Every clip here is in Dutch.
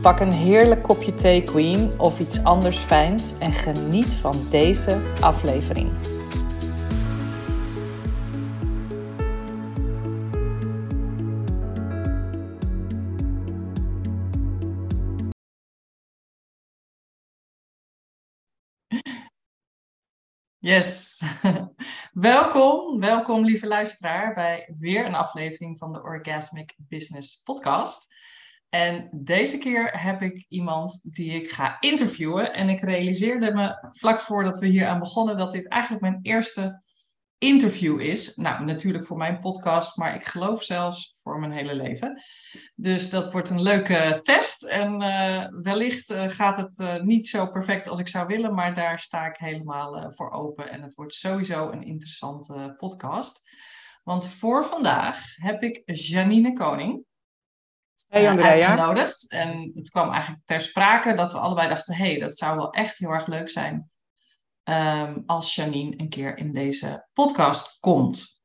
Pak een heerlijk kopje thee, Queen, of iets anders fijns en geniet van deze aflevering. Yes, welkom, welkom lieve luisteraar bij weer een aflevering van de Orgasmic Business Podcast. En deze keer heb ik iemand die ik ga interviewen. En ik realiseerde me vlak voordat we hier aan begonnen dat dit eigenlijk mijn eerste interview is. Nou, natuurlijk voor mijn podcast, maar ik geloof zelfs voor mijn hele leven. Dus dat wordt een leuke test. En uh, wellicht uh, gaat het uh, niet zo perfect als ik zou willen, maar daar sta ik helemaal voor open. En het wordt sowieso een interessante podcast. Want voor vandaag heb ik Janine Koning. Hey Andrea. uitgenodigd. En het kwam eigenlijk ter sprake dat we allebei dachten: hé, hey, dat zou wel echt heel erg leuk zijn um, als Janine een keer in deze podcast komt.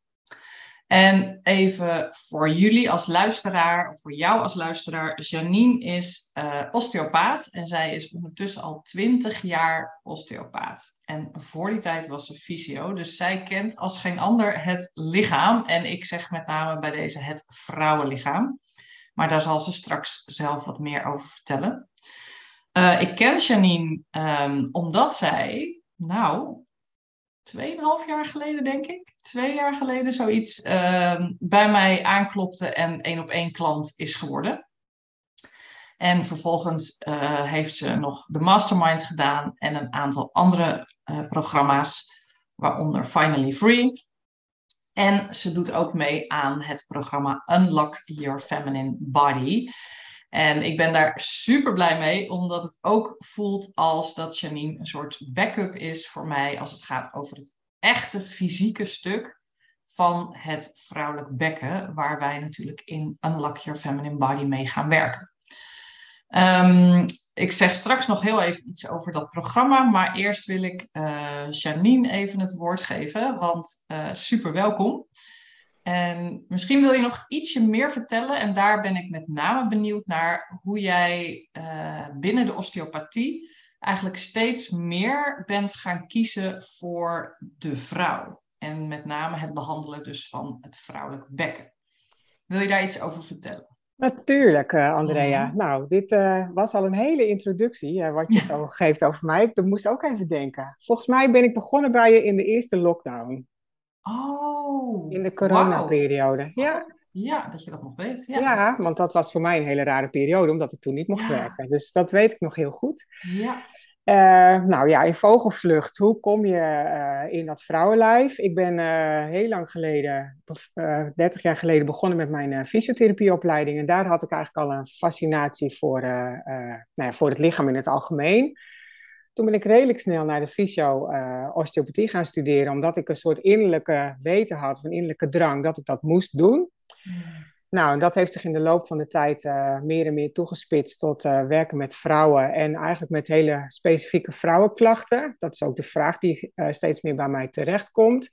En even voor jullie als luisteraar, of voor jou als luisteraar, Janine is uh, osteopaat en zij is ondertussen al 20 jaar osteopaat. En voor die tijd was ze fysio, dus zij kent als geen ander het lichaam. En ik zeg met name bij deze het vrouwenlichaam. Maar daar zal ze straks zelf wat meer over vertellen. Uh, ik ken Janine um, omdat zij, nou, tweeënhalf jaar geleden denk ik, twee jaar geleden zoiets, uh, bij mij aanklopte en één op één klant is geworden. En vervolgens uh, heeft ze nog de mastermind gedaan en een aantal andere uh, programma's, waaronder Finally Free. En ze doet ook mee aan het programma Unlock Your Feminine Body. En ik ben daar super blij mee, omdat het ook voelt als dat Janine een soort backup is voor mij als het gaat over het echte fysieke stuk van het vrouwelijk bekken, waar wij natuurlijk in Unlock Your Feminine Body mee gaan werken. Um, ik zeg straks nog heel even iets over dat programma, maar eerst wil ik uh, Janine even het woord geven, want uh, super welkom. En misschien wil je nog ietsje meer vertellen en daar ben ik met name benieuwd naar hoe jij uh, binnen de osteopathie eigenlijk steeds meer bent gaan kiezen voor de vrouw. En met name het behandelen dus van het vrouwelijk bekken. Wil je daar iets over vertellen? Natuurlijk, uh, Andrea. Nou, dit uh, was al een hele introductie, uh, wat je ja. zo geeft over mij. Ik moest ook even denken. Volgens mij ben ik begonnen bij je in de eerste lockdown. Oh. In de coronaperiode. Wow. Ja. Ja, dat je dat nog weet. Ja, ja, want dat was voor mij een hele rare periode, omdat ik toen niet mocht ja. werken. Dus dat weet ik nog heel goed. Ja. Uh, nou ja, in vogelvlucht, hoe kom je uh, in dat vrouwenlijf? Ik ben uh, heel lang geleden, 30 jaar geleden, begonnen met mijn fysiotherapieopleiding. En daar had ik eigenlijk al een fascinatie voor, nou ja, voor het lichaam in het algemeen. Toen ben ik redelijk snel naar de fysio-osteopathie gaan studeren, omdat ik een soort innerlijke weten had, een innerlijke drang, dat ik dat moest doen. Mm. Nou, dat heeft zich in de loop van de tijd uh, meer en meer toegespitst tot uh, werken met vrouwen en eigenlijk met hele specifieke vrouwenklachten. Dat is ook de vraag die uh, steeds meer bij mij terechtkomt.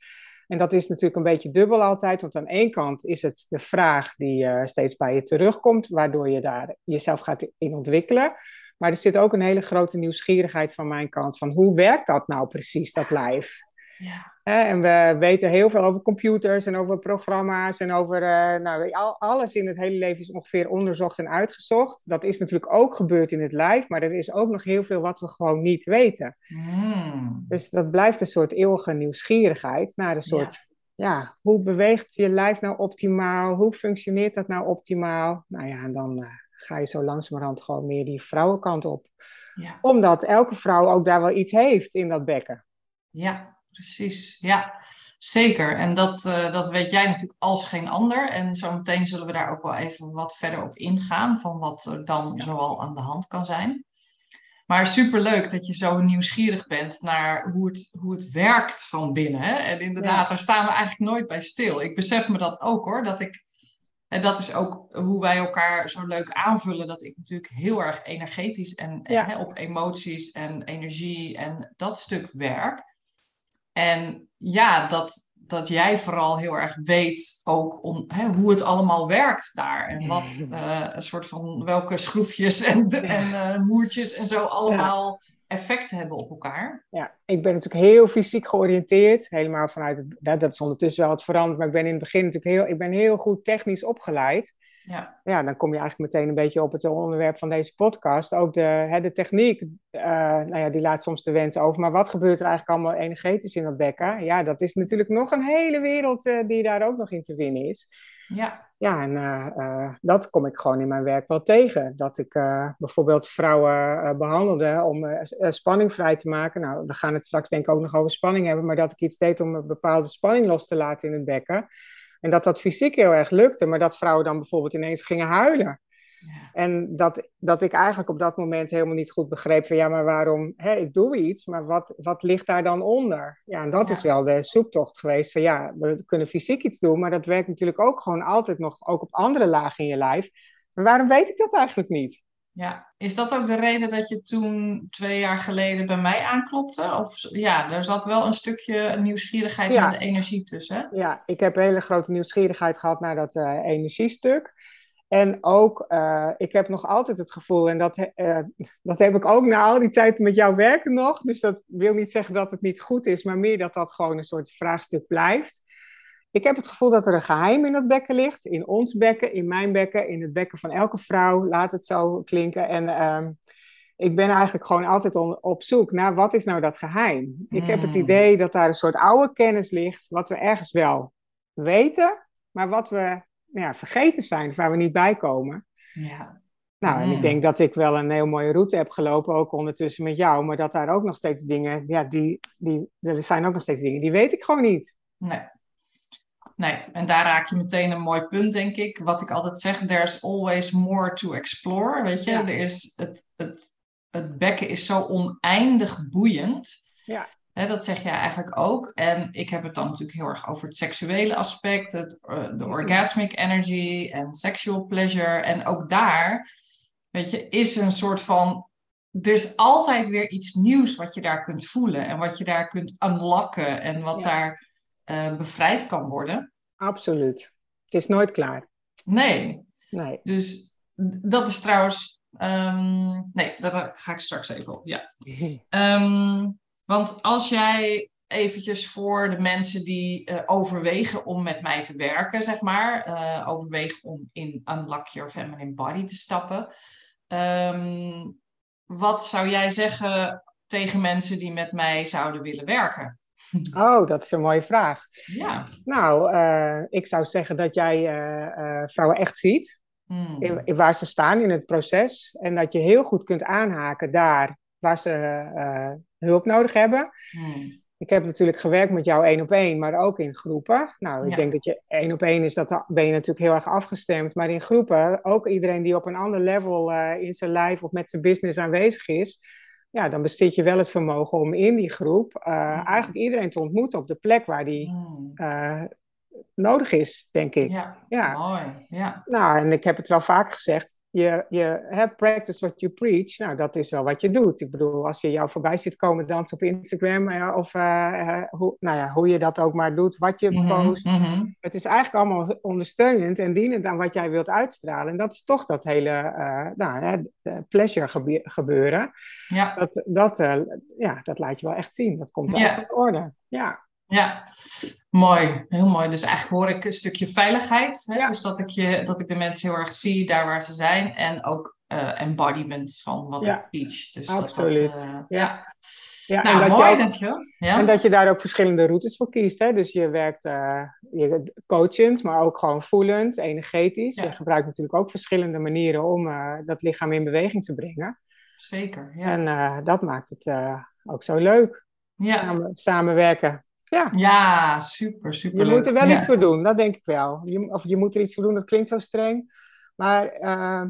En dat is natuurlijk een beetje dubbel altijd, want aan één kant is het de vraag die steeds bij je terugkomt, waardoor je daar jezelf gaat in ontwikkelen. Maar er zit ook een hele grote nieuwsgierigheid van mijn kant van hoe werkt dat nou precies, dat lijf? Ja. En we weten heel veel over computers en over programma's en over uh, nou, alles in het hele leven is ongeveer onderzocht en uitgezocht. Dat is natuurlijk ook gebeurd in het lijf, maar er is ook nog heel veel wat we gewoon niet weten. Mm. Dus dat blijft een soort eeuwige nieuwsgierigheid naar een soort ja, hoe beweegt je lijf nou optimaal? Hoe functioneert dat nou optimaal? Nou ja, en dan ga je zo langzamerhand gewoon meer die vrouwenkant op. Ja. Omdat elke vrouw ook daar wel iets heeft in dat bekken. Ja, precies. Ja, zeker. En dat, uh, dat weet jij natuurlijk als geen ander. En zometeen zullen we daar ook wel even wat verder op ingaan. Van wat er dan zoal aan de hand kan zijn. Maar superleuk dat je zo nieuwsgierig bent naar hoe het, hoe het werkt van binnen. Hè? En inderdaad, daar staan we eigenlijk nooit bij stil. Ik besef me dat ook hoor. Dat ik, en dat is ook hoe wij elkaar zo leuk aanvullen. Dat ik natuurlijk heel erg energetisch en hè, op emoties en energie en dat stuk werk. En ja, dat, dat jij vooral heel erg weet ook om, hè, hoe het allemaal werkt daar. En wat uh, een soort van welke schroefjes en, en uh, moertjes en zo allemaal effect hebben op elkaar. Ja, ik ben natuurlijk heel fysiek georiënteerd. Helemaal vanuit het, dat is ondertussen wel het veranderd, maar ik ben in het begin natuurlijk heel, ik ben heel goed technisch opgeleid. Ja. ja, dan kom je eigenlijk meteen een beetje op het onderwerp van deze podcast. Ook de, hè, de techniek, uh, nou ja, die laat soms de wens over. Maar wat gebeurt er eigenlijk allemaal energetisch in dat bekken? Ja, dat is natuurlijk nog een hele wereld uh, die daar ook nog in te winnen is. Ja. Ja, en uh, dat kom ik gewoon in mijn werk wel tegen. Dat ik bijvoorbeeld vrouwen behandelde om spanning vrij te maken. Nou, we gaan het straks denk ik ook nog over spanning hebben. Maar dat ik iets deed om een bepaalde spanning los te laten in het bekken. En dat dat fysiek heel erg lukte, maar dat vrouwen dan bijvoorbeeld ineens gingen huilen. Ja. En dat, dat ik eigenlijk op dat moment helemaal niet goed begreep van ja, maar waarom, hè, ik doe iets, maar wat, wat ligt daar dan onder? Ja, en dat is wel de zoektocht geweest van ja, we kunnen fysiek iets doen, maar dat werkt natuurlijk ook gewoon altijd nog, ook op andere lagen in je lijf. Maar waarom weet ik dat eigenlijk niet? Ja, is dat ook de reden dat je toen twee jaar geleden bij mij aanklopte? Of ja, er zat wel een stukje nieuwsgierigheid ja. en de energie tussen. Ja, ik heb een hele grote nieuwsgierigheid gehad naar dat uh, energiestuk. En ook, uh, ik heb nog altijd het gevoel, en dat, uh, dat heb ik ook na al die tijd met jou werken nog. Dus dat wil niet zeggen dat het niet goed is, maar meer dat dat gewoon een soort vraagstuk blijft. Ik heb het gevoel dat er een geheim in dat bekken ligt. In ons bekken, in mijn bekken, in het bekken van elke vrouw. Laat het zo klinken. En uh, ik ben eigenlijk gewoon altijd op zoek naar wat is nou dat geheim. Ik heb het hmm. idee dat daar een soort oude kennis ligt, wat we ergens wel weten, maar wat we nou ja, vergeten zijn, waar we niet bij komen. Ja. Nou, en ik hmm. denk dat ik wel een heel mooie route heb gelopen, ook ondertussen met jou, maar dat daar ook nog steeds dingen, ja, die, die, er zijn ook nog steeds dingen, die weet ik gewoon niet. Nee. Nee, en daar raak je meteen een mooi punt, denk ik. Wat ik altijd zeg, there's always more to explore. Weet je, er is het, het, het bekken is zo oneindig boeiend. Ja. dat zeg jij eigenlijk ook. En ik heb het dan natuurlijk heel erg over het seksuele aspect, het, uh, de orgasmic energy en sexual pleasure. En ook daar, weet je, is een soort van. Er is altijd weer iets nieuws wat je daar kunt voelen en wat je daar kunt unlocken en wat daar uh, bevrijd kan worden. Absoluut. Het is nooit klaar. Nee. nee. Dus dat is trouwens. Um, nee, daar ga ik straks even op. Ja. Um, want als jij eventjes voor de mensen die uh, overwegen om met mij te werken, zeg maar, uh, overwegen om in Unlock Your Feminine Body te stappen. Um, wat zou jij zeggen tegen mensen die met mij zouden willen werken? Oh, dat is een mooie vraag. Ja. Nou, uh, ik zou zeggen dat jij uh, vrouwen echt ziet. Hmm. In, waar ze staan in het proces. En dat je heel goed kunt aanhaken daar waar ze hulp nodig hebben. Hmm. Ik heb natuurlijk gewerkt met jou één op één, maar ook in groepen. Nou, ik denk dat je één op één is, dat ben je natuurlijk heel erg afgestemd. Maar in groepen, ook iedereen die op een ander level in zijn lijf of met zijn business aanwezig is ja, dan bezit je wel het vermogen om in die groep uh, eigenlijk iedereen te ontmoeten op de plek waar die uh, nodig is, denk ik. Ja, ja, mooi. Ja. Nou, en ik heb het wel vaak gezegd, je, je hè, practice what you preach, nou, dat is wel wat je doet. Ik bedoel, als je jou voorbij ziet komen dansen op Instagram, uh, of uh, hoe, nou ja, hoe je dat ook maar doet, wat je mm post. Mhm. Het is eigenlijk allemaal ondersteunend en dienend aan wat jij wilt uitstralen. En dat is toch dat hele uh, nou, pleasure gebeuren. Ja. Dat, dat, ja, dat laat je wel echt zien. Dat komt wel ja. echt orde. Ja. Ja, mooi. Heel mooi. Dus eigenlijk hoor ik een stukje veiligheid. Hè? Dus dat ik, je, dat ik de mensen heel erg zie daar waar ze zijn. En ook uh, embodiment van wat ik teach. Dus absoluut. Dat, uh, ja. Ja, nou, en dat mooi, dankjewel. Ja? En dat je daar ook verschillende routes voor kiest. Hè? Dus je werkt eh, je coachend, maar ook gewoon voelend, energetisch. Je gebruikt natuurlijk ook verschillende manieren om eh, dat lichaam in beweging te brengen. Zeker, ja. En eh, dat maakt het eh, ook zo leuk. Ja, Samen, samenwerken. Ja, ja super, super je leuk. moet er wel ja. iets voor doen, dat denk ik wel. Je, of je moet er iets voor doen, dat klinkt zo streng. Maar eh,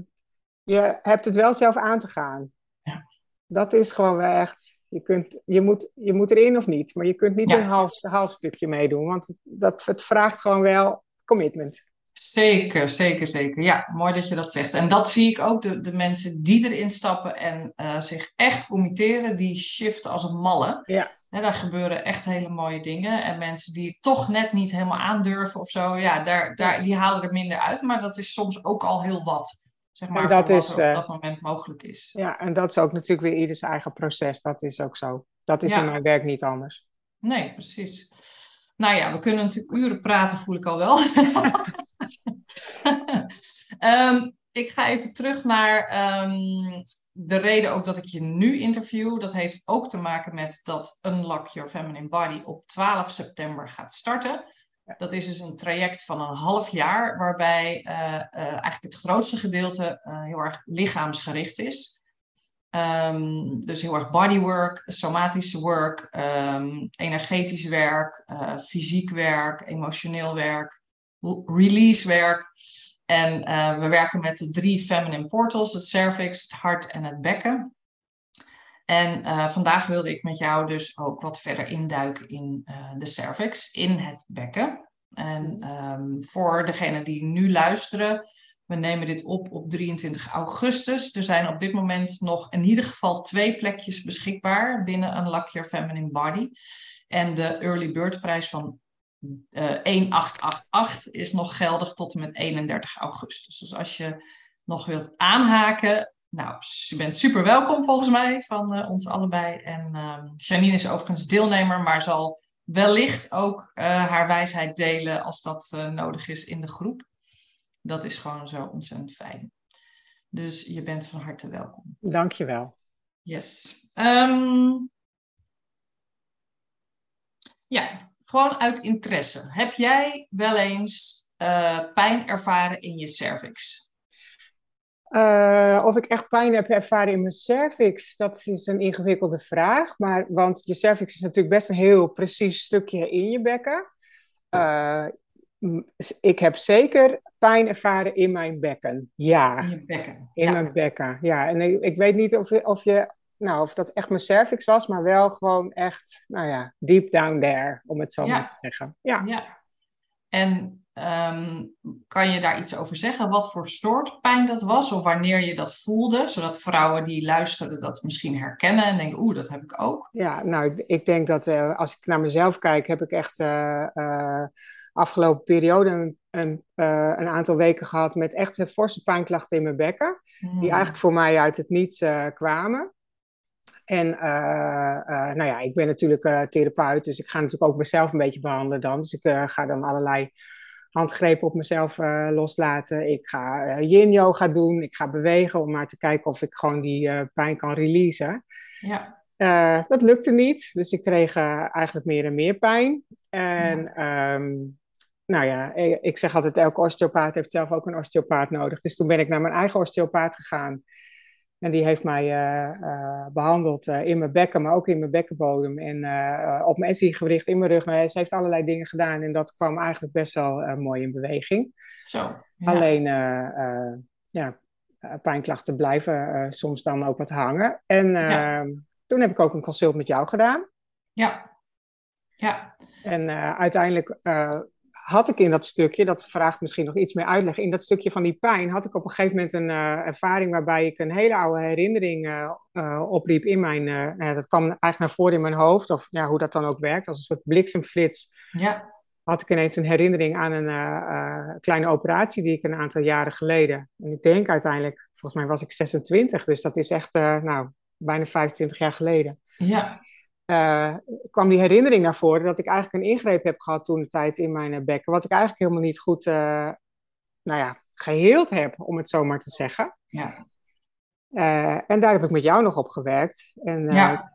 je hebt het wel zelf aan te gaan. Ja. Dat is gewoon wel echt. Je, kunt, je, moet, je moet erin of niet, maar je kunt niet Ja. een half, half stukje meedoen, want het, dat, het vraagt gewoon wel commitment. Zeker, zeker, zeker. Ja, mooi dat je dat zegt. En dat zie ik ook, de, de mensen die erin stappen en eh, zich echt committeren, die shiften als een malle. Ja. Daar gebeuren echt hele mooie dingen. En mensen die het toch net niet helemaal aandurven of zo, ja, daar, daar, die halen er minder uit. Maar dat is soms ook al heel wat, zeg maar, En dat voor is, wat op eh, dat moment mogelijk is. Ja, en dat is ook natuurlijk weer ieders eigen proces. Dat is ook zo. Dat is Ja. in mijn werk niet anders. Nee, precies. Nou ja, we kunnen natuurlijk uren praten, voel ik al wel. Ehm, ik ga even terug naar ehm, de reden ook dat ik je nu interview. Dat heeft ook te maken met dat Unlock Your Feminine Body op 12 september gaat starten. Dat is dus een traject van een half jaar, waarbij eh, eh, eigenlijk het grootste gedeelte eh, heel erg lichaamsgericht is. Ehm, dus heel erg bodywork, somatische work, ehm, energetisch werk, fysiek werk, emotioneel werk, release werk. En eh, we werken met de drie feminine portals, het cervix, het hart en het bekken. En eh, vandaag wilde ik met jou dus ook wat verder induiken in eh, de cervix, in het bekken. En ehm, voor degenen die nu luisteren, we nemen dit op op 23 augustus. Er zijn op dit moment nog in ieder geval twee plekjes beschikbaar binnen Unlock Your Feminine Body. En de early bird prijs van 1888 is nog geldig tot en met 31 augustus. Dus als je nog wilt aanhaken, nou, je bent super welkom volgens mij van eh, ons allebei. En ehm, Janine is overigens deelnemer, maar zal wellicht ook eh, haar wijsheid delen als dat eh, nodig is in de groep. Dat is gewoon zo ontzettend fijn. Dus je bent van harte welkom. Dankjewel. Yes. Ehm, ja, gewoon uit interesse. Heb jij wel eens eh, pijn ervaren in je cervix? Eh, of ik echt pijn heb ervaren in mijn cervix, dat is een ingewikkelde vraag. Maar, want je cervix is natuurlijk best een heel precies stukje in je bekken. Eh, ik heb zeker pijn ervaren in mijn bekken. Ja, In je bekken? in ja. mijn bekken. Ja, en ik, ik weet niet of, of, je, nou, of dat echt mijn cervix was, maar wel gewoon echt, nou ja, deep down there, om het zo Ja. maar te zeggen. Ja. Ja. En ehm, kan je daar iets over zeggen? Wat voor soort pijn dat was? Of wanneer je dat voelde? Zodat vrouwen die luisteren dat misschien herkennen en denken, oeh, dat heb ik ook. Ja, nou, ik, ik denk dat eh, als ik naar mezelf kijk, heb ik echt eh, afgelopen periode een, een, een aantal weken gehad met echt forse pijnklachten in mijn bekken. Hmm. Die eigenlijk voor mij uit het niets kwamen. En eh, eh, nou ja, ik ben natuurlijk eh, therapeut, dus ik ga natuurlijk ook mezelf een beetje behandelen dan. Dus ik ga dan allerlei handgrepen op mezelf loslaten. Ik ga eh, yin-yoga doen, ik ga bewegen om maar te kijken of ik gewoon die pijn kan releasen. Ja, dat lukte niet, dus ik kreeg eigenlijk meer en meer pijn. En ehm, nou ja, ik zeg altijd, elke osteopaat heeft zelf ook een osteopaat nodig. Dus toen ben ik naar mijn eigen osteopaat gegaan. En die heeft mij eh, eh, behandeld eh, in mijn bekken, maar ook in mijn bekkenbodem. En op mijn SI-gewricht, in mijn rug. Nou, ze heeft allerlei dingen gedaan en dat kwam eigenlijk best wel mooi in beweging. zo. Ja. Alleen, ja, pijnklachten blijven soms dan ook wat hangen. En Ja. ehm, toen heb ik ook een consult met jou gedaan. Ja. Ja. En uiteindelijk had ik in dat stukje, dat vraagt misschien nog iets meer uitleg, in dat stukje van die pijn had ik op een gegeven moment een eh, ervaring waarbij ik een hele oude herinnering eh, eh, opriep in mijn, dat kwam eigenlijk naar voren in mijn hoofd, of ja, hoe dat dan ook werkt, als een soort bliksemflits Ja. had ik ineens een herinnering aan een kleine operatie die ik een aantal jaren geleden, en ik denk uiteindelijk, volgens mij was ik 26, dus dat is echt, nou, bijna 25 jaar geleden Ja. Eh, kwam die herinnering naar voren dat ik eigenlijk een ingreep heb gehad toen de tijd in mijn eh, bekken, wat ik eigenlijk helemaal niet goed, eh, nou ja, geheeld heb, om het zo maar te zeggen. Ja. En daar heb ik met jou nog op gewerkt. En Ja.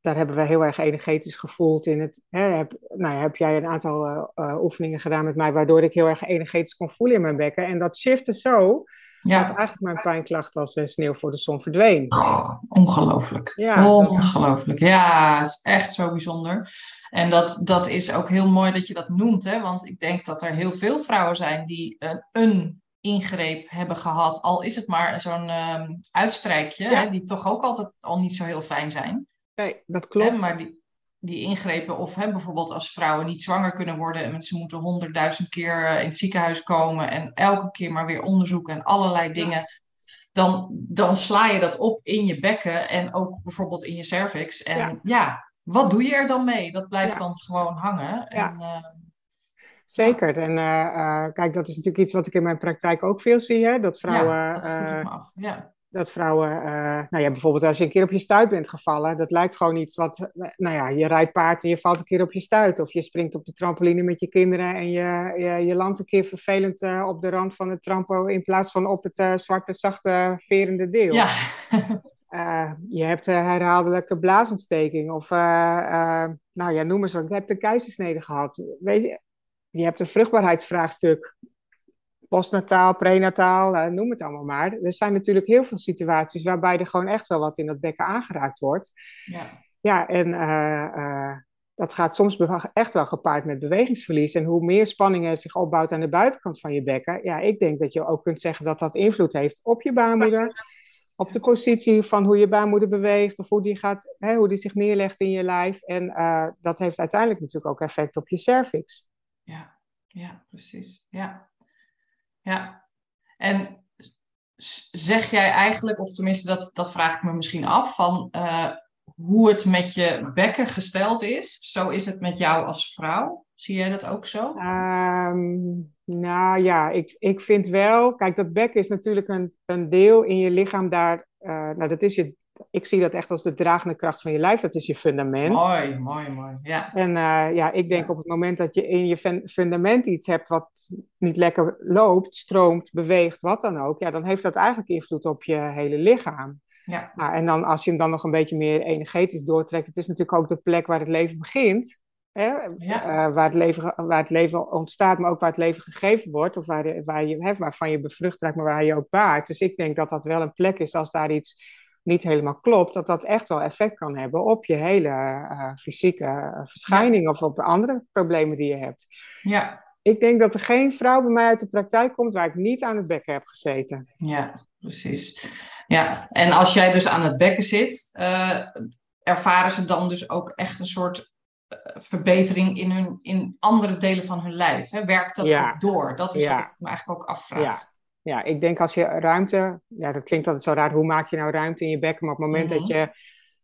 daar hebben we heel erg energetisch gevoeld in het. Hè, heb, nou, heb jij een aantal oefeningen gedaan met mij, waardoor ik heel erg energetisch kon voelen in mijn bekken. En dat shifte zo, ja. dat eigenlijk mijn pijnklacht als sneeuw voor de zon verdween. Oh, ongelooflijk. Ja, ongelooflijk. Ja, het is echt zo bijzonder. En dat, dat is ook heel mooi dat je dat noemt, hè? want ik denk dat er heel veel vrouwen zijn die een, een ingreep hebben gehad, al is het maar zo'n um, uitstrijkje, hè, die toch ook altijd al niet zo heel fijn zijn. Nee, dat klopt. Hè, maar die, die ingrepen, of hè, bijvoorbeeld als vrouwen niet zwanger kunnen worden en ze moeten honderdduizend keer eh, in het ziekenhuis komen en elke keer maar weer onderzoeken en allerlei dingen, dan, dan sla je dat op in je bekken en ook bijvoorbeeld in je cervix. En ja, wat doe je er dan mee? Dat blijft dan gewoon hangen. En, uh, Zeker. En uh, kijk, dat is natuurlijk iets wat ik in mijn praktijk ook veel zie. Hè? Dat vrouwen. Ja, dat uh, af. Ja. Dat vrouwen, nou ja, bijvoorbeeld als je een keer op je stuit bent gevallen, dat lijkt gewoon iets wat, nou ja, je rijdt paard en je valt een keer op je stuit. Of je springt op de trampoline met je kinderen en je, je, je landt een keer vervelend op de rand van het trampo in plaats van op het zwarte, zachte, verende deel. Ja. je hebt herhaaldelijke blaasontsteking of, nou ja, noem eens wat, je hebt een keizersnede gehad. Weet je, je hebt een vruchtbaarheidsvraagstuk, postnataal, prenataal, uh, noem het allemaal maar. Er zijn natuurlijk heel veel situaties waarbij er gewoon echt wel wat in dat bekken aangeraakt wordt. Ja, ja en uh, dat gaat soms echt wel gepaard met bewegingsverlies. En hoe meer spanning er zich opbouwt aan de buitenkant van je bekken, ja, ik denk dat je ook kunt zeggen dat dat invloed heeft op je baarmoeder. Op de positie van hoe je baarmoeder beweegt of hoe die, gaat, hè, hoe die zich neerlegt in je lijf. En dat heeft uiteindelijk natuurlijk ook effect op je cervix ja, ja, precies. Ja. Ja. En zeg jij eigenlijk, of tenminste dat, dat vraag ik me misschien af, van uh, hoe het met je bekken gesteld is, zo is het met jou als vrouw? Zie jij dat ook zo? Um, nou ja, ik, ik vind wel, kijk, dat bekken is natuurlijk een, een deel in je lichaam daar, uh, nou dat is je ik zie dat echt als de dragende kracht van je lijf. Dat is je fundament. Mooi, mooi, mooi. Ja. En uh, ja, ik denk op het moment dat je in je fundament iets hebt wat niet lekker loopt, stroomt, beweegt, wat dan ook, ja, dan heeft dat eigenlijk invloed op je hele lichaam. Ja. Nou, en dan als je hem dan nog een beetje meer energetisch doortrekt, het is natuurlijk ook de plek waar het leven begint. Hè? Ja. Uh, waar, het leven, waar het leven ontstaat, maar ook waar het leven gegeven wordt, of waar, waar je, hè, waarvan je bevrucht raakt, maar waar je ook baart. Dus ik denk dat dat wel een plek is als daar iets niet helemaal klopt, dat dat echt wel effect kan hebben op je hele uh, fysieke eh, verschijning of op andere problemen die je hebt. Ja. Ik denk dat er geen vrouw bij mij uit de praktijk komt waar ik niet aan het bekken heb gezeten. Ja, precies. Ja, en als jij dus aan het bekken zit, uh, ervaren ze dan dus ook echt een soort verbetering in, hun, in andere delen van hun lijf? Hè? Werkt dat ook door? Dat is ja. wat ik me eigenlijk ook afvraag. Ja ja, ik denk als je ruimte, ja, dat klinkt altijd zo raar, hoe maak je nou ruimte in je bekken? Maar op het moment dat mhm. je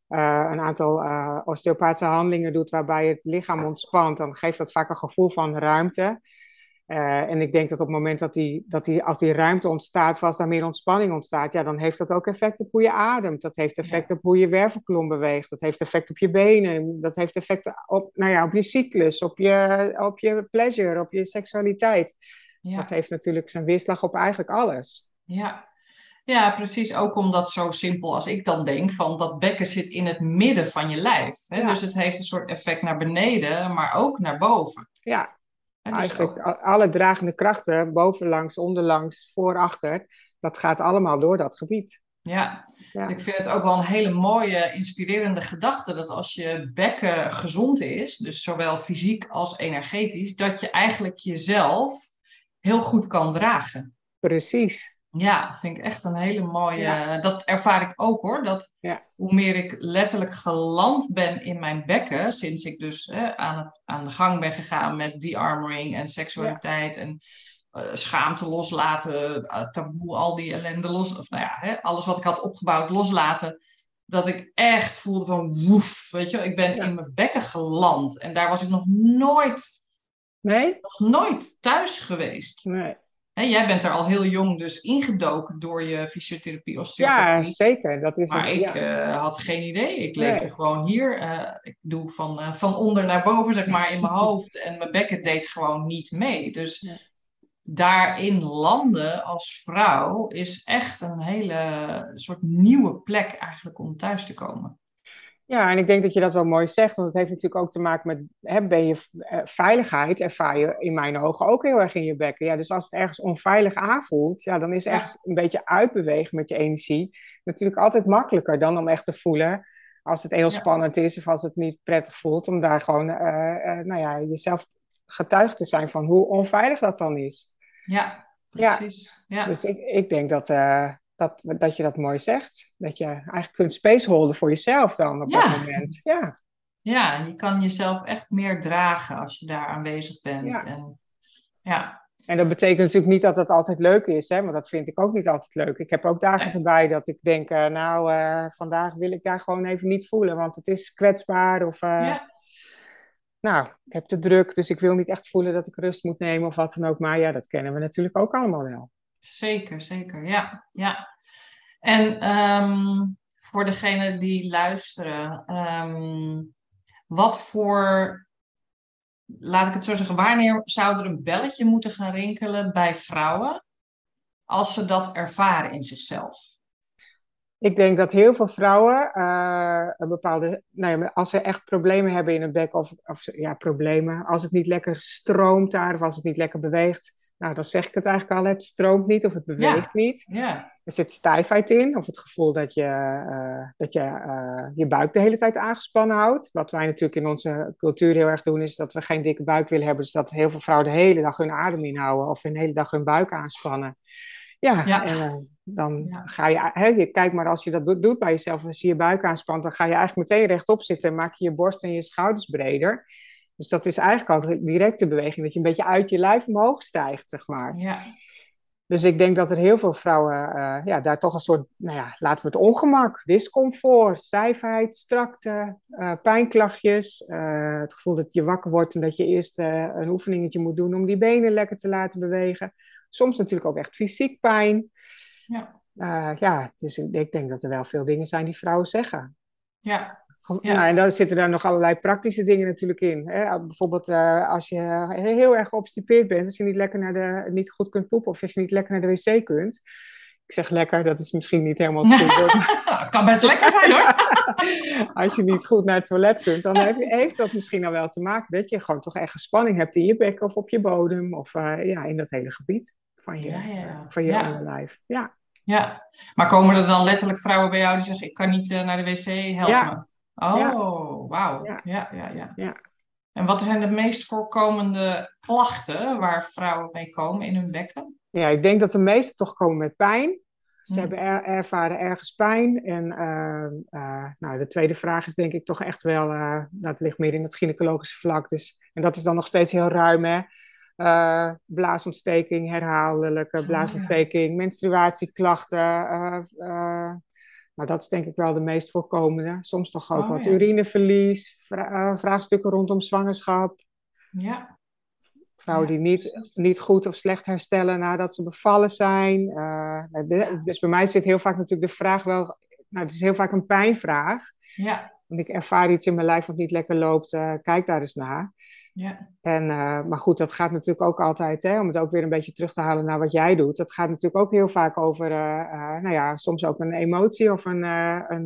uh, een aantal uh, osteopathische handelingen doet waarbij het lichaam ontspant, dan geeft dat vaak een gevoel van ruimte. Uh, en ik denk dat op het moment dat die, dat die, als die ruimte ontstaat, als daar meer ontspanning ontstaat, ja, dan heeft dat ook effect op hoe je ademt. Dat heeft effect op hoe je wervelkolom beweegt. Dat heeft effect op je benen. Dat heeft effect op, nou ja, op je cyclus, op je, op je pleasure, op je seksualiteit. Ja. Dat heeft natuurlijk zijn weerslag op eigenlijk alles. Ja. ja, precies. Ook omdat zo simpel als ik dan denk, van dat bekken zit in het midden van je lijf. Hè? Dus het heeft een soort effect naar beneden, maar ook naar boven. Ja, dus eigenlijk alle dragende krachten, bovenlangs, onderlangs, voor, achter, dat gaat allemaal door dat gebied. Ja. ja. ik vind het ook wel een hele mooie, inspirerende gedachte dat als je bekken gezond is, dus zowel fysiek als energetisch, dat je eigenlijk jezelf heel goed kan dragen. Precies. Ja, vind ik echt een hele mooie. Dat ervaar ik ook hoor. Dat ja. hoe meer ik letterlijk geland ben in mijn bekken, sinds ik dus aan, het, aan de gang ben gegaan met de-armoring en seksualiteit en uh, schaamte loslaten, uh, taboe, al die ellende los, of nou ja, hè, alles wat ik had opgebouwd loslaten. Dat ik echt voelde van woef, weet je, ik ben in mijn bekken geland. En daar was ik nog nooit Nee? Nog nooit thuis geweest. Nee. jij bent er al heel jong dus ingedoken door je fysiotherapie, osteopathie. Ja, zeker. Dat is maar ik eh, had geen idee. Ik leefde gewoon hier. Uh, ik doe van, uh, van onder naar boven, zeg maar, in mijn hoofd. En mijn bekken deed gewoon niet mee. Dus daarin landen als vrouw is echt een hele soort nieuwe plek eigenlijk om thuis te komen. Ja, en ik denk dat je dat wel mooi zegt, want het heeft natuurlijk ook te maken met, hè, ben je eh, veiligheid, ervaar je in mijn ogen ook heel erg in je bekken. Ja, dus als het ergens onveilig aanvoelt, ja, dan is ergens een beetje uitbewegen met je energie natuurlijk altijd makkelijker dan om echt te voelen, als het heel Ja. spannend is of als het niet prettig voelt, om daar gewoon, eh, eh, nou ja, jezelf getuige te zijn van hoe onveilig dat dan is. Ja, precies. Ja. Dus ik, ik denk dat, dat, dat je dat mooi zegt. Dat je eigenlijk kunt spaceholden voor jezelf dan op Ja. dat moment. Ja, Ja, je kan jezelf echt meer dragen als je daar aanwezig bent. Ja. En, ja, en dat betekent natuurlijk niet dat het altijd leuk is, hè? want dat vind ik ook niet altijd leuk. Ik heb ook dagen erbij dat ik denk, eh, nou, eh, vandaag wil ik daar gewoon even niet voelen, want het is kwetsbaar. Of, eh, ja, nou, ik heb te druk, dus ik wil niet echt voelen dat ik rust moet nemen of wat dan ook. Maar ja, dat kennen we natuurlijk ook allemaal wel. Zeker, zeker. Ja, ja. En ehm, voor degenen die luisteren, ehm, wat voor, laat ik het zo zeggen, wanneer zou er een belletje moeten gaan rinkelen bij vrouwen als ze dat ervaren in zichzelf? Ik denk dat heel veel vrouwen eh, een bepaalde, nou als ze echt problemen hebben in hun bek, of, of ja, problemen, als het niet lekker stroomt daar, of als het niet lekker beweegt, nou, dan zeg ik het eigenlijk al, het stroomt niet of het beweegt niet. Ja, Er zit stijfheid in, of het gevoel dat je eh, dat je, eh, je buik de hele tijd aangespannen houdt. Wat wij natuurlijk in onze cultuur heel erg doen, is dat we geen dikke buik willen hebben. Dus dat heel veel vrouwen de hele dag hun adem inhouden of de hele dag hun buik aanspannen. Ja, Ja. en eh, dan Ja. ga je, hè, je, kijk maar als je dat doet, doet bij jezelf, als je je buik aanspant, dan ga je eigenlijk meteen rechtop zitten en maak je je borst en je schouders breder. Dus dat is eigenlijk al direct de beweging, dat je een beetje uit je lijf omhoog stijgt, zeg maar. ja, Dus ik denk dat er heel veel vrouwen eh, ja, daar toch een soort, nou ja, laten we het ongemak, discomfort, stijfheid, strakte, eh, pijnklachtjes. eh, het gevoel dat je wakker wordt en dat je eerst een oefeningetje moet doen om die benen lekker te laten bewegen. Soms natuurlijk ook echt fysiek pijn. ja, ja, dus ik, ik denk dat er wel veel dingen zijn die vrouwen zeggen. ja, Ja. En dan zitten daar nog allerlei praktische dingen natuurlijk in. Hè? Bijvoorbeeld eh, als je heel erg geobstipeerd bent, als je niet, lekker naar de, niet goed kunt poepen of als je niet lekker naar de wc kunt. Ik zeg lekker, dat is misschien niet helemaal het goede. Nou, het kan best lekker zijn hoor. Als je niet goed naar het toilet kunt, dan heeft dat misschien al wel te maken dat je gewoon toch echt spanning hebt in je bek of op je bodem of eh, ja, in dat hele gebied van je, Ja, van je Ja. onderlijf. Ja. Ja, maar komen er dan letterlijk vrouwen bij jou die zeggen: Ik kan niet eh, naar de wc, help me? Oh, Ja. wauw. Ja. Ja. Ja, ja, Ja. En wat zijn de meest voorkomende klachten waar vrouwen mee komen in hun bekken? ja, ik denk dat de meesten toch komen met pijn. Ze Hm. hebben er, ervaren ergens pijn. En eh, eh, nou, de tweede vraag is denk ik toch echt wel, eh, dat ligt meer in het gynaecologische vlak. Dus, en dat is dan nog steeds heel ruim, hè. Blaasontsteking, herhaaldelijke ja. blaasontsteking, menstruatieklachten. Nou, dat is denk ik wel de meest voorkomende. Soms toch ook Oh, wat ja. urineverlies, vra- eh, vraagstukken rondom zwangerschap. Ja, Vrouwen Ja, die niet, precies. niet goed of slecht herstellen nadat ze bevallen zijn. Eh, nou, de-. Dus bij mij zit heel vaak natuurlijk de vraag wel... Nou, het is heel vaak een pijnvraag. ja, Want ik ervaar iets in mijn lijf wat niet lekker loopt. eh, kijk daar eens naar. ja, En, eh, maar goed, dat gaat natuurlijk ook altijd, hè, om het ook weer een beetje terug te halen naar wat jij doet. Dat gaat natuurlijk ook heel vaak over, eh, nou ja, soms ook een emotie of een, een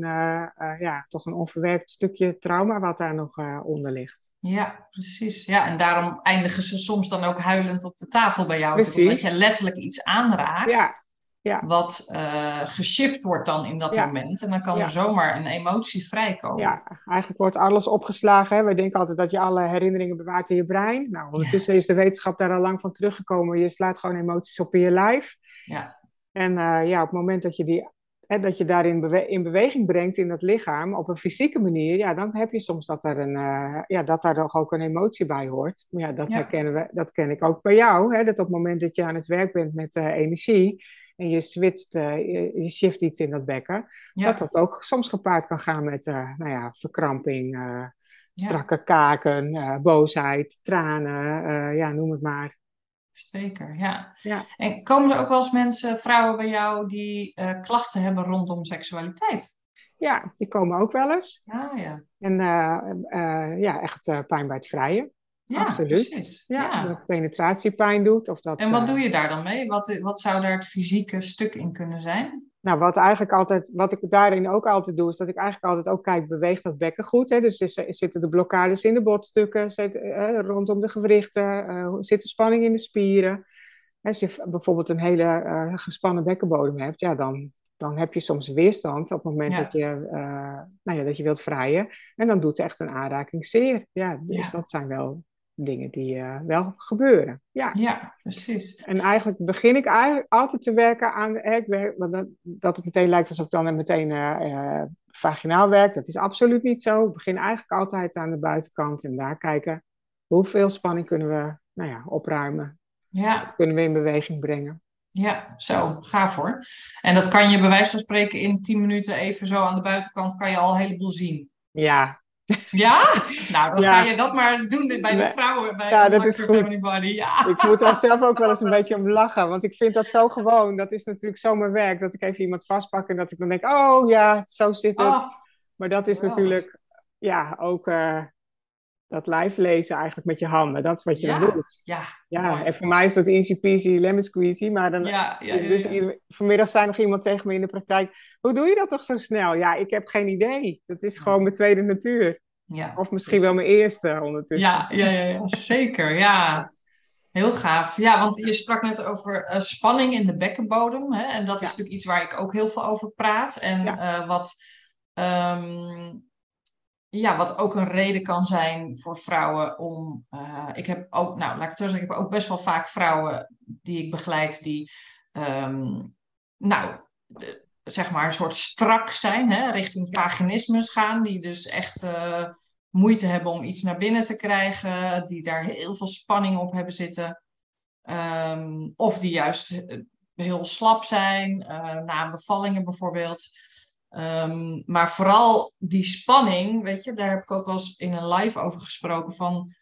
ja, toch een onverwerkt stukje trauma wat daar nog onder ligt. ja, precies. Ja, en daarom eindigen ze soms dan ook huilend op de tafel bij jou. Precies. Omdat je letterlijk iets aanraakt. Ja, ja. Wat eh geshift wordt dan in dat Ja. moment. En dan kan Ja. er zomaar een emotie vrijkomen. Ja, eigenlijk wordt alles opgeslagen. Hè. Wij denken altijd dat je alle herinneringen bewaart in je brein. Nou, ondertussen is de wetenschap daar al lang van teruggekomen. Je slaat gewoon emoties op in je lijf. Ja. En eh, ja, op het moment dat je, die, hè, dat je daarin bewe- in beweging brengt in dat lichaam, op een fysieke manier, ja, dan heb je soms dat, er een, eh, ja, dat daar toch ook een emotie bij hoort. Maar ja, dat Ja. herkennen we, dat ken ik ook bij jou. Hè, dat op het moment dat je aan het werk bent met eh, energie en je switcht, eh, je, je shift iets in dat bekken, Ja. dat dat ook soms gepaard kan gaan met nou ja, verkramping, strakke kaken, boosheid, tranen, ja, noem het maar. Zeker, ja. Ja. En komen er ook wel eens mensen, vrouwen bij jou, die eh, klachten hebben rondom seksualiteit? Ja, die komen ook wel eens. Ja, ja. En eh, eh, ja, echt pijn bij het vrijen. Ja, Absoluut. precies. Ja, Ja. Dat penetratiepijn doet. Of dat, En wat eh, doe je daar dan mee? Wat, wat zou daar het fysieke stuk in kunnen zijn? nou, wat, eigenlijk altijd, wat ik daarin ook altijd doe, is dat ik eigenlijk altijd ook kijk, beweegt dat bekken goed? Hè? Dus is, zitten de blokkades in de botstukken, zit, eh, rondom de gewrichten, uh, zit de spanning in de spieren? Als je bijvoorbeeld een hele uh, gespannen bekkenbodem hebt, ja, dan, dan heb je soms weerstand op het moment dat, je, nou ja, dat je wilt vrijen. En dan doet echt een aanraking zeer. Ja, dus dat zijn wel dingen die uh, wel gebeuren. Ja. ja, precies. En eigenlijk begin ik eigenlijk altijd te werken aan, hè, ik werk, dat, dat het meteen lijkt alsof ik dan meteen uh, vaginaal werk. Dat is absoluut niet zo. Ik begin eigenlijk altijd aan de buitenkant en daar kijken hoeveel spanning kunnen we nou ja, opruimen. Ja. Dat kunnen we in beweging brengen. Ja, zo, gaaf hoor. En dat kan je bij wijze van spreken in 10 minuten even zo aan de buitenkant, kan je al een heleboel zien. Ja, ja? Nou, dan ga je dat maar eens doen bij de vrouwen. Bij ja, dat is goed. Ja. Ik moet daar zelf ook wel eens een beetje om lachen. Want ik vind dat zo gewoon. Dat is natuurlijk zo mijn werk. Dat ik even iemand vastpak en dat ik dan denk... Oh ja, zo zit het. Oh, maar dat is natuurlijk... Ja, ook uh, dat live lezen eigenlijk met je handen. Dat is wat je dan doet. Ja, ja. En voor mij is dat easy peasy lemon squeezy. Maar dan... Ja, ja, dus vanmiddag zei nog iemand tegen me in de praktijk... Hoe doe je dat toch zo snel? Ja, ik heb geen idee. Dat is gewoon mijn tweede natuur. Ja, of misschien wel mijn eerste ondertussen. Ja, ja, ja, ja zeker. Ja, heel gaaf. Ja, want je sprak net over uh, spanning in de bekkenbodem. Hè? En dat is natuurlijk iets waar ik ook heel veel over praat. En uh, wat, um, ja, wat ook een reden kan zijn voor vrouwen om. Uh, ik heb ook, nou, laat ik het zo zeggen, ik heb ook best wel vaak vrouwen die ik begeleid die. Um, nou, de, zeg maar een soort strak zijn, hè, richting vaginismus gaan, die dus echt uh, moeite hebben om iets naar binnen te krijgen, die daar heel veel spanning op hebben zitten, um, of die juist eh, heel slap zijn, uh, na bevallingen bijvoorbeeld. Um, maar vooral die spanning, weet je, daar heb ik ook wel eens in een live over gesproken van,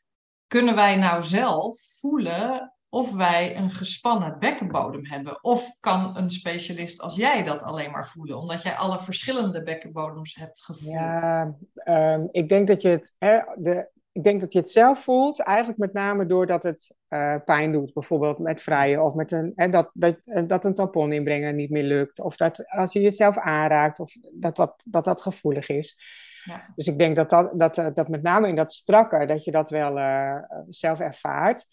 kunnen wij nou zelf voelen of wij een gespannen bekkenbodem hebben. Of kan een specialist als jij dat alleen maar voelen, omdat jij alle verschillende bekkenbodems hebt gevoeld? Ja, um, ik, denk dat je het, hè, de, ik denk dat je het zelf voelt, eigenlijk met name doordat het uh, pijn doet, bijvoorbeeld met vrijen of met een, hè, dat, dat, dat een tampon inbrengen niet meer lukt. Of dat als je jezelf aanraakt, of dat dat, dat, dat gevoelig is. Ja. Dus ik denk dat, dat, dat, dat met name in dat strakke, dat je dat wel uh, zelf ervaart.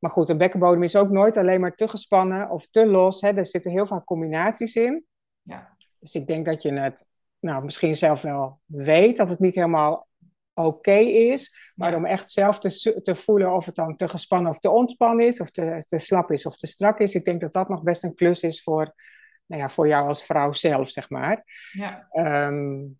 Maar goed, een bekkenbodem is ook nooit alleen maar te gespannen of te los. Hè. Er zitten heel vaak combinaties in. Ja. Dus ik denk dat je het nou, misschien zelf wel weet dat het niet helemaal oké is. Maar om echt zelf te, te voelen of het dan te gespannen of te ontspannen is, of te, te slap is of te strak is. Ik denk dat dat nog best een klus is voor, nou ja, voor jou als vrouw zelf, zeg maar. Ja. Um,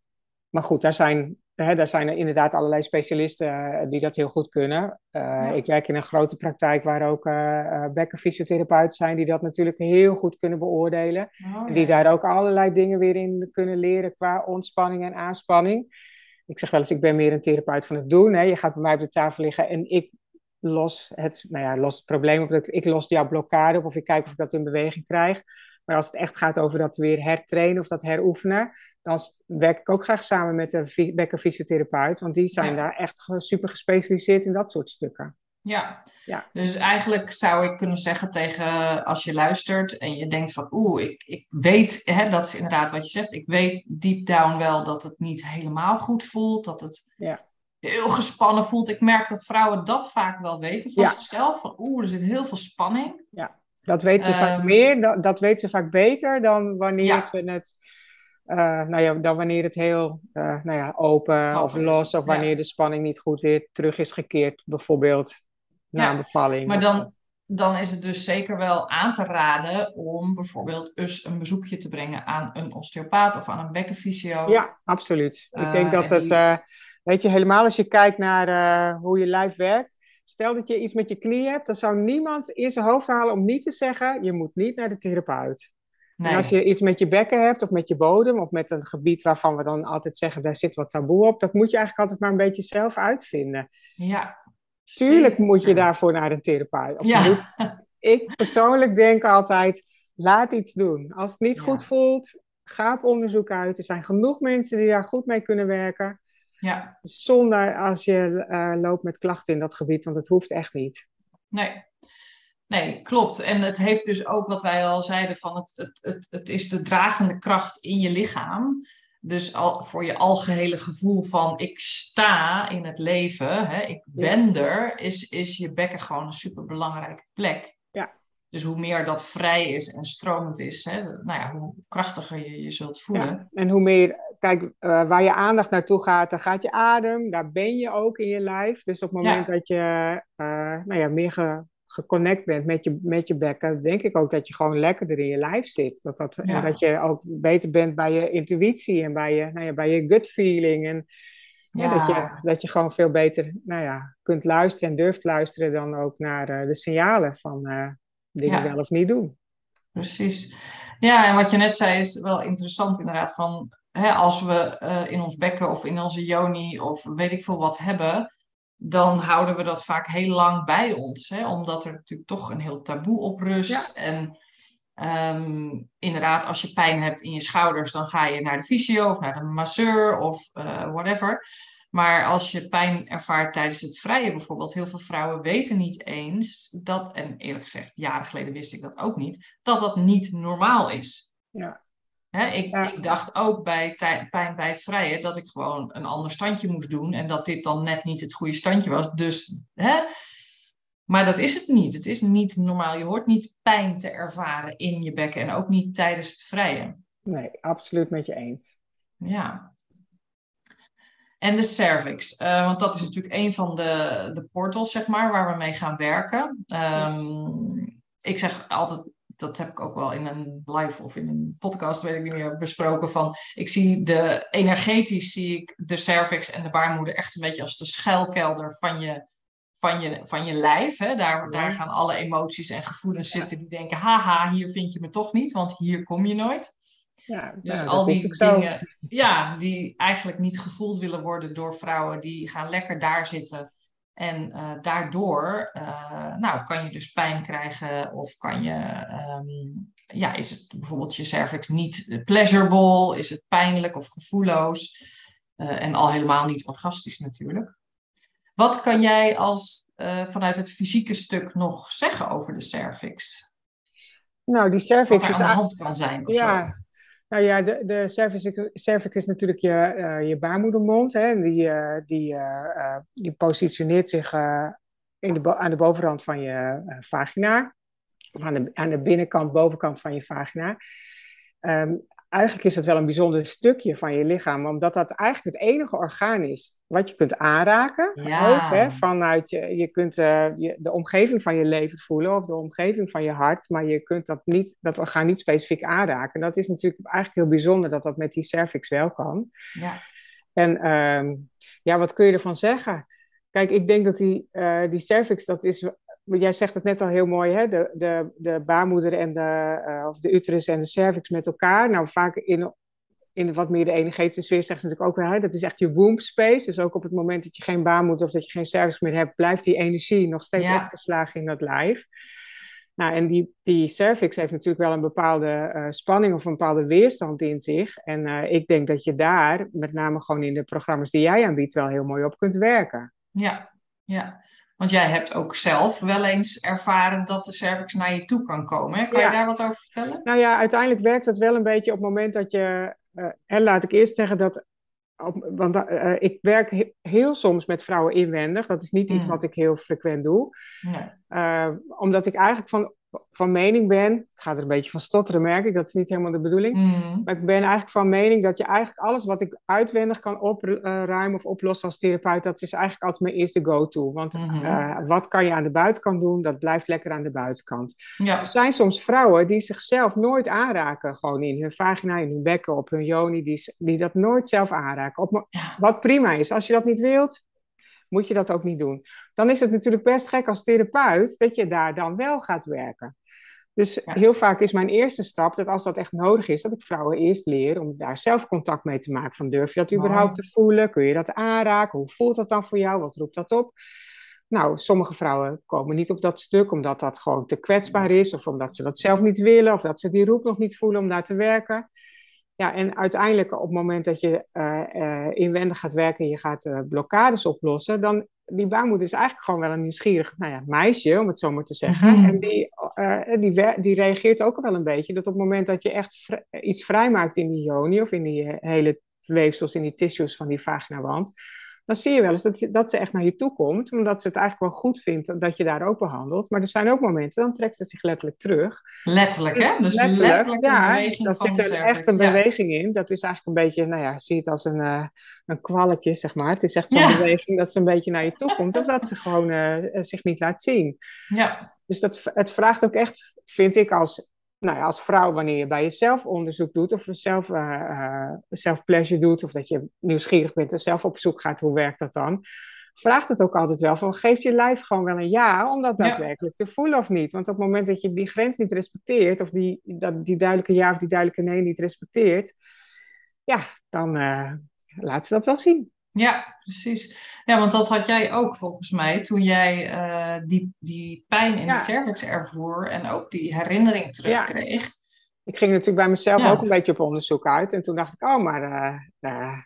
maar goed, daar zijn Hè, daar zijn er inderdaad allerlei specialisten uh, die dat heel goed kunnen. Uh, Ik werk in een grote praktijk waar ook uh, bekkenfysiotherapeuten zijn die dat natuurlijk heel goed kunnen beoordelen. Oh, en die daar ook allerlei dingen weer in kunnen leren qua ontspanning en aanspanning. Ik zeg wel eens, ik ben meer een therapeut van het doen. Hè. Je gaat bij mij op de tafel liggen en ik los het, nou ja, los het probleem op. Ik los jouw blokkade op of ik kijk of ik dat in beweging krijg. Maar als het echt gaat over dat weer hertrainen of dat heroefenen, dan werk ik ook graag samen met een bekkenfysiotherapeut, want die zijn daar echt super gespecialiseerd in dat soort stukken. Ja. ja, dus eigenlijk zou ik kunnen zeggen tegen als je luistert en je denkt van oeh, ik, ik weet, hè, dat is inderdaad wat je zegt, ik weet deep down wel dat het niet helemaal goed voelt, dat het ja. heel gespannen voelt. Ik merk dat vrouwen dat vaak wel weten van zichzelf, van oeh, er zit heel veel spanning. Ja. Dat weten ze vaak ehm, meer, dat, dat weten ze vaak beter dan wanneer ze het, uh, nou ja, dan wanneer het heel uh, nou ja, open of los, of wanneer de spanning niet goed weer terug is gekeerd, bijvoorbeeld na een bevalling. Maar dan, dan is het dus zeker wel aan te raden om bijvoorbeeld eens een bezoekje te brengen aan een osteopaat of aan een bekkenfysio. Ja, absoluut. Ik denk dat het, weet je, helemaal als je kijkt naar hoe je lijf werkt, Stel dat je iets met je knie hebt, dan zou niemand in zijn hoofd halen om niet te zeggen: je moet niet naar de therapeut. Nee. En als je iets met je bekken hebt, of met je bodem, of met een gebied waarvan we dan altijd zeggen: daar zit wat taboe op, dat moet je eigenlijk altijd maar een beetje zelf uitvinden. Ja. Tuurlijk moet je daarvoor naar een therapeut. Of ja. moet, ik persoonlijk denk altijd: laat iets doen. Als het niet goed voelt, ga op onderzoek uit. Er zijn genoeg mensen die daar goed mee kunnen werken. Ja. Zonder als je uh, loopt met klachten in dat gebied, want het hoeft echt niet. Nee. Nee, klopt. En het heeft dus ook wat wij al zeiden van het, het, het, het is de dragende kracht in je lichaam. Dus al, voor je algehele gevoel van ik sta in het leven, hè, ik ben er, is, is je bekken gewoon een superbelangrijke plek. Ja. Dus hoe meer dat vrij is en stromend is, hè, nou ja, hoe krachtiger je je zult voelen. Ja. En hoe meer, kijk, uh, waar je aandacht naartoe gaat, dan gaat je adem, daar ben je ook in je lijf. Dus op het moment ja. dat je uh, nou ja, meer ge, geconnect bent met je, met je bekken, denk ik ook dat je gewoon lekkerder in je lijf zit. Dat dat, Ja. En dat je ook beter bent bij je intuïtie en bij je, nou ja, bij je gut feeling. En ja, dat, je, dat je gewoon veel beter nou ja, kunt luisteren en durft luisteren dan ook naar uh, de signalen van dingen wel of niet doen. Precies. Ja, en wat je net zei is wel interessant inderdaad. Van, hè, als we eh, in ons bekken of in onze yoni of weet ik veel wat hebben, dan houden we dat vaak heel lang bij ons. Hè? Omdat er natuurlijk toch een heel taboe op rust. En ehm, inderdaad, als je pijn hebt in je schouders, dan ga je naar de fysio of naar de masseur of eh, whatever. Maar als je pijn ervaart tijdens het vrije bijvoorbeeld, heel veel vrouwen weten niet eens dat, en eerlijk gezegd, jaren geleden wist ik dat ook niet, dat dat niet normaal is. Ja. Hè, ik, Ja. ik dacht ook bij pijn bij het vrije dat ik gewoon een ander standje moest doen en dat dit dan net niet het goede standje was. Dus, hè? Maar dat is het niet. Het is niet normaal. Je hoort niet pijn te ervaren in je bekken en ook niet tijdens het vrije. Nee, absoluut met je eens. Ja. En de cervix, eh, want dat is natuurlijk een van de, de portals, zeg maar, waar we mee gaan werken. Ehm, ik zeg altijd, dat heb ik ook wel in een live of in een podcast, weet ik niet meer, besproken. Van, ik zie de, energetisch zie ik de cervix en de baarmoeder echt een beetje als de schuilkelder van je, van je, van je lijf. Hè? Daar, daar gaan alle emoties en gevoelens zitten die denken, haha, hier vind je me toch niet, want hier kom je nooit. Ja, Dus ja, al die dingen, ja, die eigenlijk niet gevoeld willen worden door vrouwen, die gaan lekker daar zitten. En eh, daardoor, eh, nou, kan je dus pijn krijgen of kan je, ehm, ja, is het bijvoorbeeld je cervix niet pleasurable, is het pijnlijk of gevoelloos Eh, en al helemaal niet orgastisch natuurlijk. Wat kan jij als, vanuit het fysieke stuk nog zeggen over de cervix? Nou, die Wat cervix er is aan de hand kan zijn of zo? Nou ja, de, de cervix, cervix is natuurlijk je, eh, je baarmoedermond. Hè, die, eh, die, eh, die positioneert zich in de, aan de bovenrand van je vagina. Of aan de, aan de binnenkant, bovenkant van je vagina. Ehm, eigenlijk is dat wel een bijzonder stukje van je lichaam, omdat dat eigenlijk het enige orgaan is wat je kunt aanraken. Ja. Ook, hè, vanuit je, je kunt eh, je, de omgeving van je lever voelen of de omgeving van je hart, maar je kunt dat, niet, dat orgaan niet specifiek aanraken. En dat is natuurlijk eigenlijk heel bijzonder dat dat met die cervix wel kan. Ja. En ehm, ja, wat kun je ervan zeggen? Kijk, ik denk dat die, eh, die cervix, dat is, jij zegt het net al heel mooi, hè? De, de, de baarmoeder en de, eh, of de uterus en de cervix met elkaar. Nou, vaak in, in wat meer de energetische sfeer zeggen ze natuurlijk ook wel, hè? dat is echt je womb space. Dus ook op het moment dat je geen baarmoeder of dat je geen cervix meer hebt, blijft die energie nog steeds Ja. opgeslagen in dat lijf. Nou, en die, die cervix heeft natuurlijk wel een bepaalde eh, spanning of een bepaalde weerstand in zich. En eh, ik denk dat je daar, met name gewoon in de programma's die jij aanbiedt, wel heel mooi op kunt werken. Ja, ja. Want jij hebt ook zelf wel eens ervaren dat de cervix naar je toe kan komen. Hè? Kan Ja. je daar wat over vertellen? Nou ja, uiteindelijk werkt het wel een beetje op het moment dat je. eh, en laat ik eerst zeggen dat. Op, want eh, ik werk he- heel soms met vrouwen inwendig. Dat is niet iets Mm. wat ik heel frequent doe. Nee. Eh, omdat ik eigenlijk van, van mening ben. Ik ga er een beetje van stotteren, merk ik. Dat is niet helemaal de bedoeling. Mm. Maar ik ben eigenlijk van mening dat je eigenlijk alles wat ik uitwendig kan opruimen of oplossen als therapeut, dat is eigenlijk altijd mijn eerste go-to. Want Mhm. eh, wat kan je aan de buitenkant doen, dat blijft lekker aan de buitenkant. Ja, Er zijn soms vrouwen die zichzelf nooit aanraken, gewoon in hun vagina, in hun bekken, op hun joni, die, die dat nooit zelf aanraken. Op, mo- Ja. wat prima is. Als je dat niet wilt, moet je dat ook niet doen. Dan is het natuurlijk best gek als therapeut dat je daar dan wel gaat werken. Dus heel vaak is mijn eerste stap dat als dat echt nodig is, dat ik vrouwen eerst leer om daar zelf contact mee te maken. Van durf je dat überhaupt te voelen? Kun je dat aanraken? Hoe voelt dat dan voor jou? Wat roept dat op? Nou, sommige vrouwen komen niet op dat stuk omdat dat gewoon te kwetsbaar is, of omdat ze dat zelf niet willen, of dat ze die roep nog niet voelen om daar te werken. Ja, en uiteindelijk op het moment dat je eh, eh, inwendig gaat werken en je gaat eh, blokkades oplossen, dan die baarmoeder is eigenlijk gewoon wel een nieuwsgierig nou ja, meisje, om het zo maar te zeggen. Mhm. En die, die, die reageert ook wel een beetje dat op het moment dat je echt vri- iets vrijmaakt in die joni of in die hele weefsels, in die tissues van die vaginawand, dan zie je wel eens dat, je- dat ze echt naar je toe komt, omdat ze het eigenlijk wel goed vindt dat je daar ook behandelt. Maar er zijn ook momenten, dan trekt ze zich letterlijk terug. Letterlijk, hè? Dus letterlijk, een ja, zit er echt een Ja. beweging in. Dat is eigenlijk een beetje, nou ja, zie het als een, eh, een kwalletje, zeg maar. Het is echt zo'n Ja. beweging dat ze een beetje naar je toe komt, of dat ze gewoon eh, eh, zich niet laat zien. Ja, Dus dat, het vraagt ook echt, vind ik, als, nou ja, als vrouw, wanneer je bij jezelf onderzoek doet, of zelf, eh, eh, self-pleasure doet, of dat je nieuwsgierig bent en zelf op zoek gaat, hoe werkt dat dan? Vraagt het ook altijd wel van, geeft je lijf gewoon wel een ja om dat Ja. daadwerkelijk te voelen of niet? Want op het moment dat je die grens niet respecteert, of die, dat, die duidelijke ja of die duidelijke nee niet respecteert, ja, dan eh, laat ze dat wel zien. Ja, precies. Ja, want dat had jij ook volgens mij toen jij eh, die, die pijn in Ja. de cervix ervoer en ook die herinnering terugkreeg. Ik ging natuurlijk bij mezelf Ja. ook een beetje op onderzoek uit. En toen dacht ik, oh, maar eh,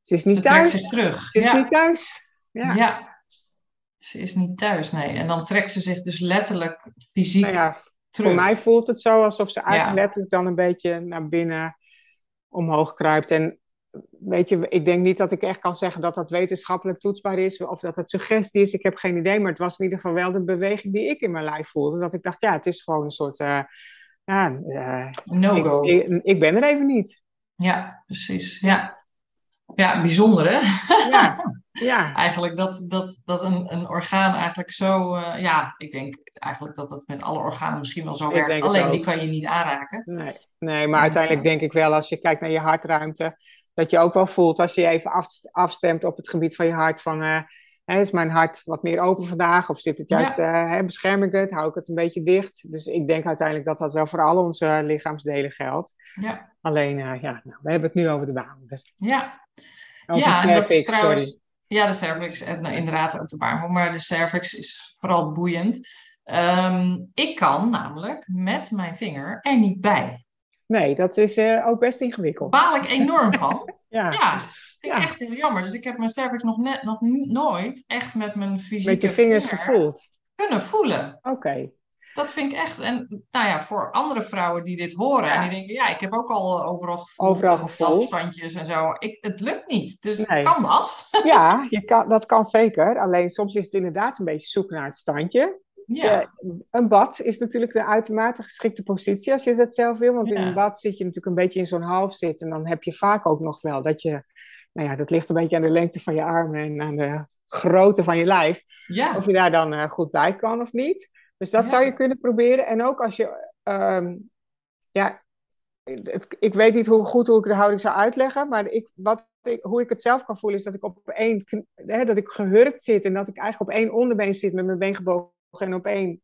ze is niet thuis. zich terug. Ze is Ja. niet thuis. Ja. Ja. Ze is niet thuis, nee. En dan trekt ze zich dus letterlijk fysiek Nou ja, terug. voor mij voelt het zo alsof ze eigenlijk letterlijk dan een beetje naar binnen omhoog kruipt. En weet je, ik denk niet dat ik echt kan zeggen dat dat wetenschappelijk toetsbaar is of dat het suggestie is. Ik heb geen idee, maar het was in ieder geval wel de beweging die ik in mijn lijf voelde. Dat ik dacht, ja, het is gewoon een soort, eh, ja, eh, No-go. ik, ik, ik ben er even niet. Ja, precies. Ja. Ja, bijzonder hè? Ja, ja. Eigenlijk dat, dat, dat een, een orgaan eigenlijk zo... eh, ja, ik denk eigenlijk dat dat met alle organen misschien wel zo Ik werkt. Alleen die kan je niet aanraken. Nee, nee, maar uiteindelijk denk ik wel, als je kijkt naar je hartruimte, dat je ook wel voelt als je je even af, afstemt op het gebied van je hart, van eh, hè, is mijn hart wat meer open vandaag, of zit het juist, eh, hè, bescherm ik het, hou ik het een beetje dicht? Dus ik denk uiteindelijk dat dat wel voor al onze lichaamsdelen geldt. Ja, Alleen, eh, ja, nou, we hebben het nu over de baarmoeder. ja. Over ja, de en dat is cervix, trouwens... sorry. Ja, de cervix en nou, inderdaad ook de baarmoeder. Maar de cervix is vooral boeiend. Ehm, ik kan namelijk met mijn vinger er niet bij. Nee, dat is eh, ook best ingewikkeld. Baal ik enorm van. Ja, Ja, vind ik Ja. echt heel jammer. Dus ik heb mijn cervix nog, net, nog nooit echt met mijn fysieke met je vingers vinger gevoeld. kunnen voelen. Oké. Dat vind ik echt. En nou ja, voor andere vrouwen die dit horen Ja. en die denken, ja, ik heb ook al eh, overal gevoeld. Overal en gevoeld. en zo. Ik, het lukt niet. Dus Nee. kan dat? Ja, je kan, dat kan zeker. Alleen soms is het inderdaad een beetje zoeken naar het standje. Ja. Eh, een bad is natuurlijk de uitermate geschikte positie als je dat zelf wil. Want in een bad zit je natuurlijk een beetje in zo'n half zit. En dan heb je vaak ook nog wel dat je... Nou ja, dat ligt een beetje aan de lengte van je armen en aan de grootte van je lijf. ja. Of je daar dan eh, goed bij kan of niet. Dus dat Ja. zou je kunnen proberen. En ook als je... ehm, ja, het- ik weet niet hoe goed hoe ik de houding zou uitleggen. Maar ik, wat ik, hoe ik het zelf kan voelen is dat ik op één... Hè, dat ik gehurkt zit. En dat ik eigenlijk op één onderbeen zit met mijn been gebogen. En op één,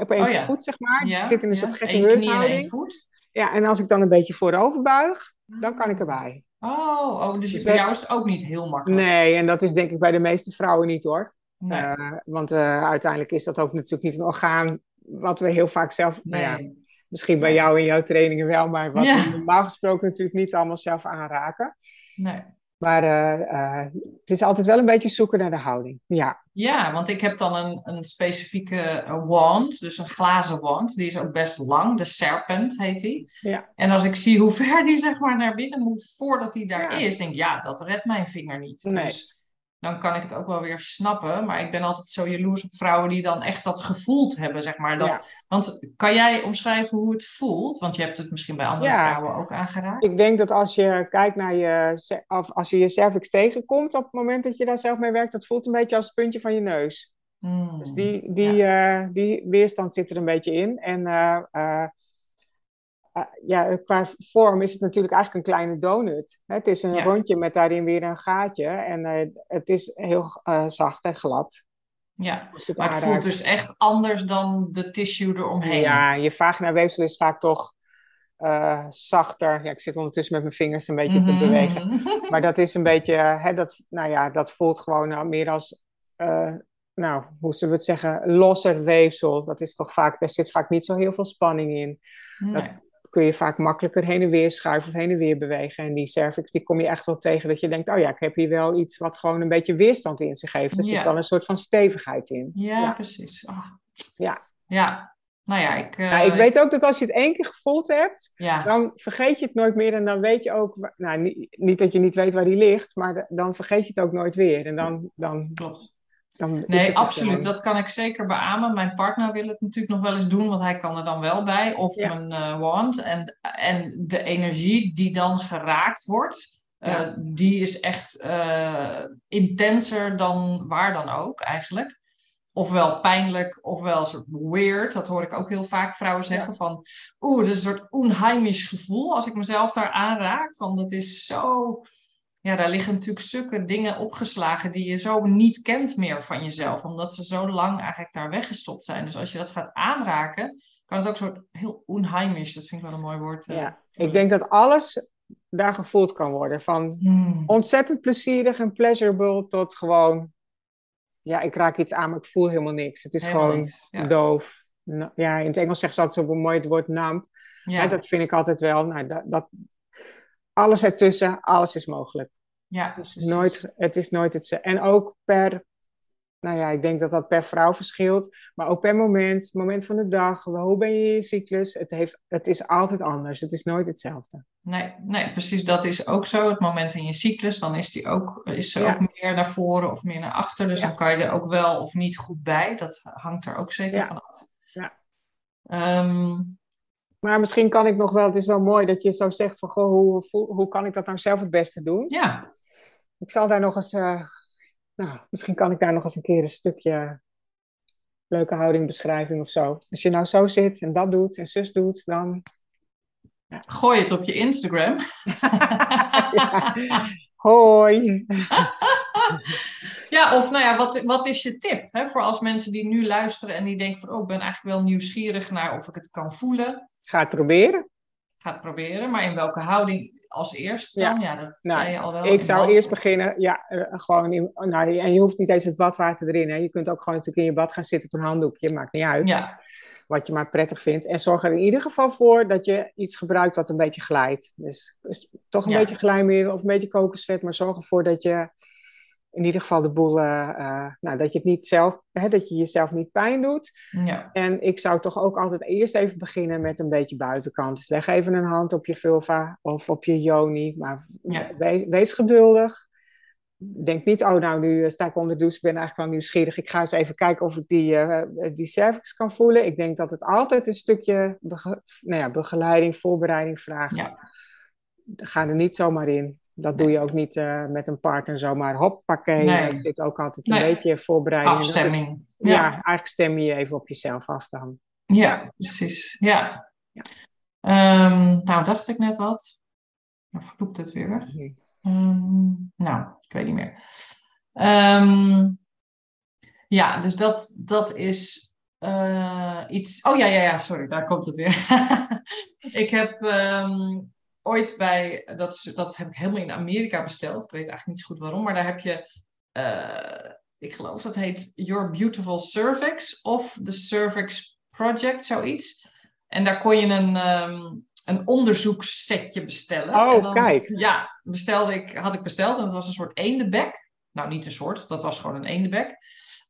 op één Oh ja. voet, zeg maar. Dus ja. ik zit in een soort gekke hurkhouding. één voet. Ja, en als ik dan een beetje voorover buig, dan kan ik erbij. Oh, oh dus, Dus wij- jou is het ook niet heel makkelijk. Nee, en dat is denk ik bij de meeste vrouwen niet hoor. Nee. Eh, want eh, uiteindelijk is dat ook natuurlijk niet een orgaan wat we heel vaak zelf... Nou ja, Nee. misschien bij jou in jouw trainingen wel, maar wat Ja. we normaal gesproken natuurlijk niet allemaal zelf aanraken. nee. Maar eh, eh, het is altijd wel een beetje zoeken naar de houding. Ja, Ja, want ik heb dan een, een specifieke eh, wand, dus een glazen wand. Die is ook best lang, de serpent heet die. ja. En als ik zie hoe ver die zeg maar naar binnen moet voordat hij daar Ja. is, denk ik, ja, dat redt mijn vinger niet. Nee. Dus dan kan ik het ook wel weer snappen. Maar ik ben altijd zo jaloers op vrouwen die dan echt dat gevoeld hebben, zeg maar. Dat, Want kan jij omschrijven hoe het voelt? Want je hebt het misschien bij andere Ja. vrouwen ook aangeraakt. Ik denk dat als je kijkt naar je, of als je je cervix tegenkomt op het moment dat je daar zelf mee werkt, dat voelt een beetje als het puntje van je neus. Hmm. Dus die, die, eh, die weerstand zit er een beetje in. En eh, eh, ja, qua vorm is het natuurlijk eigenlijk een kleine donut. Het is een Ja. rondje met daarin weer een gaatje. En eh, het is heel eh, zacht en glad. Ja, Dus het maar het voelt dus echt anders dan de tissue eromheen. Ja, je vaginaweefsel is vaak toch eh, zachter. Ja, ik zit ondertussen met mijn vingers een beetje te Mhm. bewegen. Maar dat is een beetje, hè, dat, nou ja, dat voelt gewoon nou, meer als, nou, hoe zullen we het zeggen, losser weefsel. Dat is toch vaak, daar zit vaak niet zo heel veel spanning in. Nee. Kun je vaak makkelijker heen en weer schuiven of heen en weer bewegen. En die cervix, die kom je echt wel tegen dat je denkt, oh ja, ik heb hier wel iets wat gewoon een beetje weerstand in zich heeft. Er zit wel een soort van stevigheid in. Ja, precies. Oh. Ja. Ja, nou ja, ik... Uh, ik weet ook dat als je het één keer gevoeld hebt, dan vergeet je het nooit meer. En dan weet je ook, nou, niet, niet dat je niet weet waar die ligt, maar dan vergeet je het ook nooit weer. En dan, dan, Klopt. Dan nee, absoluut. Dat kan ik zeker beamen. Mijn partner wil het natuurlijk nog wel eens doen, want hij kan er dan wel bij. Of mijn uh, wand. En, en de energie die dan geraakt wordt, uh, die is echt uh, intenser dan waar dan ook eigenlijk ofwel pijnlijk, ofwel soort weird. Dat hoor ik ook heel vaak vrouwen zeggen van... Oeh, dat is een soort onheimisch gevoel als ik mezelf daar aanraak. Van dat is zo... Ja, daar liggen natuurlijk stukken dingen opgeslagen die je zo niet kent meer van jezelf. Omdat ze zo lang eigenlijk daar weggestopt zijn. Dus als je dat gaat aanraken, kan het ook soort heel onheimisch. Dat vind ik wel een mooi woord. Eh, ja, ik denk dat alles daar gevoeld kan worden. Van hmm. ontzettend plezierig en pleasurable tot gewoon ja, ik raak iets aan, maar ik voel helemaal niks. Het is gewoon doof. Ja, in het Engels zegt ze altijd zo mooi het woord numb. Ja. dat vind ik altijd wel. Nou, dat, dat, alles ertussen, alles is mogelijk. Ja, het is, nooit, het is nooit hetzelfde. En ook per nou ja, ik denk dat dat per vrouw verschilt. Maar ook per moment, moment van de dag, hoe ben je in je cyclus? Het, heeft, het is altijd anders. Het is nooit hetzelfde. Nee, nee, precies. Dat is ook zo. Het moment in je cyclus, dan is, die ook, is ze ook meer naar voren of meer naar achter. Dus dan kan je er ook wel of niet goed bij. Dat hangt er ook zeker van af. Ja. Ehm, maar misschien kan ik nog wel, het is wel mooi dat je zo zegt van, goh, hoe, hoe, kan ik dat nou zelf het beste doen? Ja. Ik zal daar nog eens uh, nou, misschien kan ik daar nog eens een keer een stukje leuke houdingbeschrijving of zo. Als je nou zo zit en dat doet en zus doet, dan... Ja. Gooi het op je Instagram. Hoi. ja, of nou ja, wat, wat is je tip hè, voor als mensen die nu luisteren en die denken van, oh, ik ben eigenlijk wel nieuwsgierig naar of ik het kan voelen. Ga het proberen. Ga het proberen, maar in welke houding als eerste dan? Ja, dat nou, zei je al wel. Ik zou eerst beginnen, ja, eh, gewoon in, nou, en je hoeft niet eens het badwater erin. Hè. Je kunt ook gewoon natuurlijk in je bad gaan zitten op een handdoekje, maakt niet uit. Ja. Wat je maar prettig vindt. En zorg er in ieder geval voor dat je iets gebruikt wat een beetje glijdt. Dus, dus toch een beetje glijmiddel of een beetje kokosvet, maar zorg ervoor dat je in ieder geval de boel, uh, uh, nou, dat je het niet zelf, hè, dat je jezelf niet pijn doet. Ja. En ik zou toch ook altijd eerst even beginnen met een beetje buitenkant. Dus leg even een hand op je vulva of op je yoni, maar ja. wees, wees, geduldig. Denk niet, oh nou, nu eh, sta ik onder de douche, ik ben eigenlijk wel nieuwsgierig. Ik ga eens even kijken of ik die, uh, die cervix kan voelen. Ik denk dat het altijd een stukje nou ja, begeleiding, voorbereiding vraagt. Ja. Ga er niet zomaar in. Dat doe je ook niet uh, met een partner zomaar hoppakee. Nee. Er zit ook altijd een beetje voorbereiding. Afstemming. ja. ja. eigenlijk stem je even op jezelf af dan. Ja, precies. Ja. ja. Um, nou, dacht ik net wat. Dan vloept het weer weg. Um, nou, ik weet niet meer. Um, ja, dus dat, dat is uh, iets. Oh ja, ja, ja, sorry, daar komt het weer. ik heb ooit bij, dat, dat heb ik helemaal in Amerika besteld. Ik weet eigenlijk niet zo goed waarom, maar daar heb je, uh, ik geloof dat heet Your Beautiful Cervix of The Cervix Project, zoiets. En daar kon je een, um, een onderzoekssetje bestellen. Oh, dan, kijk. Ja, bestelde ik, had ik besteld en dat was een soort eendebek. Nou, niet een soort, dat was gewoon een eendebek.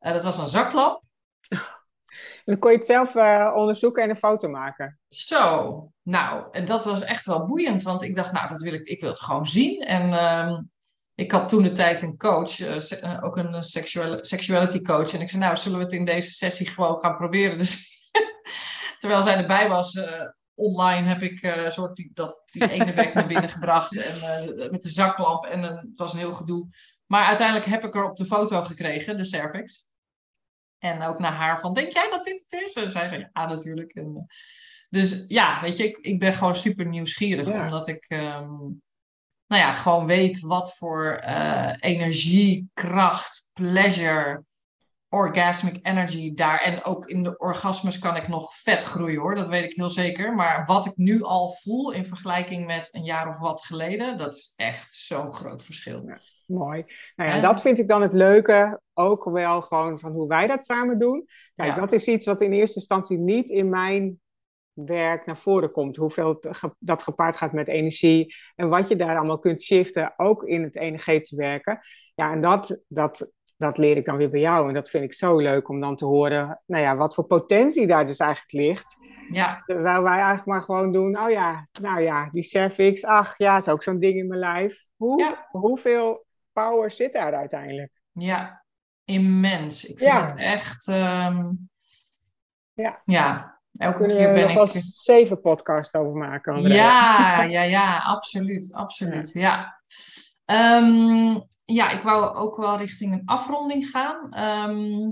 Uh, dat was een zaklamp. Dan kon je het zelf uh, onderzoeken en een foto maken. Zo, nou, en dat was echt wel boeiend, want ik dacht, nou, dat wil ik, ik wil het gewoon zien. En uh, ik had toen de tijd een coach, uh, ook een sexuality coach. En ik zei, nou, zullen we het in deze sessie gewoon gaan proberen? Dus terwijl zij erbij was, online heb ik een soort die, dat, die ene bek naar binnen gebracht. En met de zaklamp. En het was een heel gedoe. Maar uiteindelijk heb ik er op de foto gekregen, de cervix. En ook naar haar van, denk jij dat dit het is? En zij zei, ja, natuurlijk. En, eh, dus ja, weet je, ik, ik ben gewoon super nieuwsgierig. Omdat ik, um, nou ja, gewoon weet wat voor uh, energie, kracht, pleasure, orgasmic energy daar. En ook in de orgasmes kan ik nog vet groeien hoor, dat weet ik heel zeker. Maar wat ik nu al voel in vergelijking met een jaar of wat geleden, dat is echt zo'n groot verschil. Ja. Mooi. Nou ja, dat vind ik dan het leuke, ook wel gewoon van hoe wij dat samen doen. Kijk, dat is iets wat in eerste instantie niet in mijn werk naar voren komt. Hoeveel dat gepaard gaat met energie. En wat je daar allemaal kunt shiften, ook in het energetische werken. Ja, en dat, dat, dat leer ik dan weer bij jou. En dat vind ik zo leuk om dan te horen, nou ja, wat voor potentie daar dus eigenlijk ligt. Ja. Terwijl wij eigenlijk maar gewoon doen, oh ja, nou ja, die cervix, ach ja, is ook zo'n ding in mijn lijf. Hoe, Hoeveel power zit daar uiteindelijk? Ja, immens. Ik vind het echt, ehm, ja. ja, Elke Kunnen keer ben nog ik... wel zeven podcasts over maken, André. Ja, ja, ja, absoluut, absoluut, ja. Ehm, ja, ik wou ook wel richting een afronding gaan. Ehm,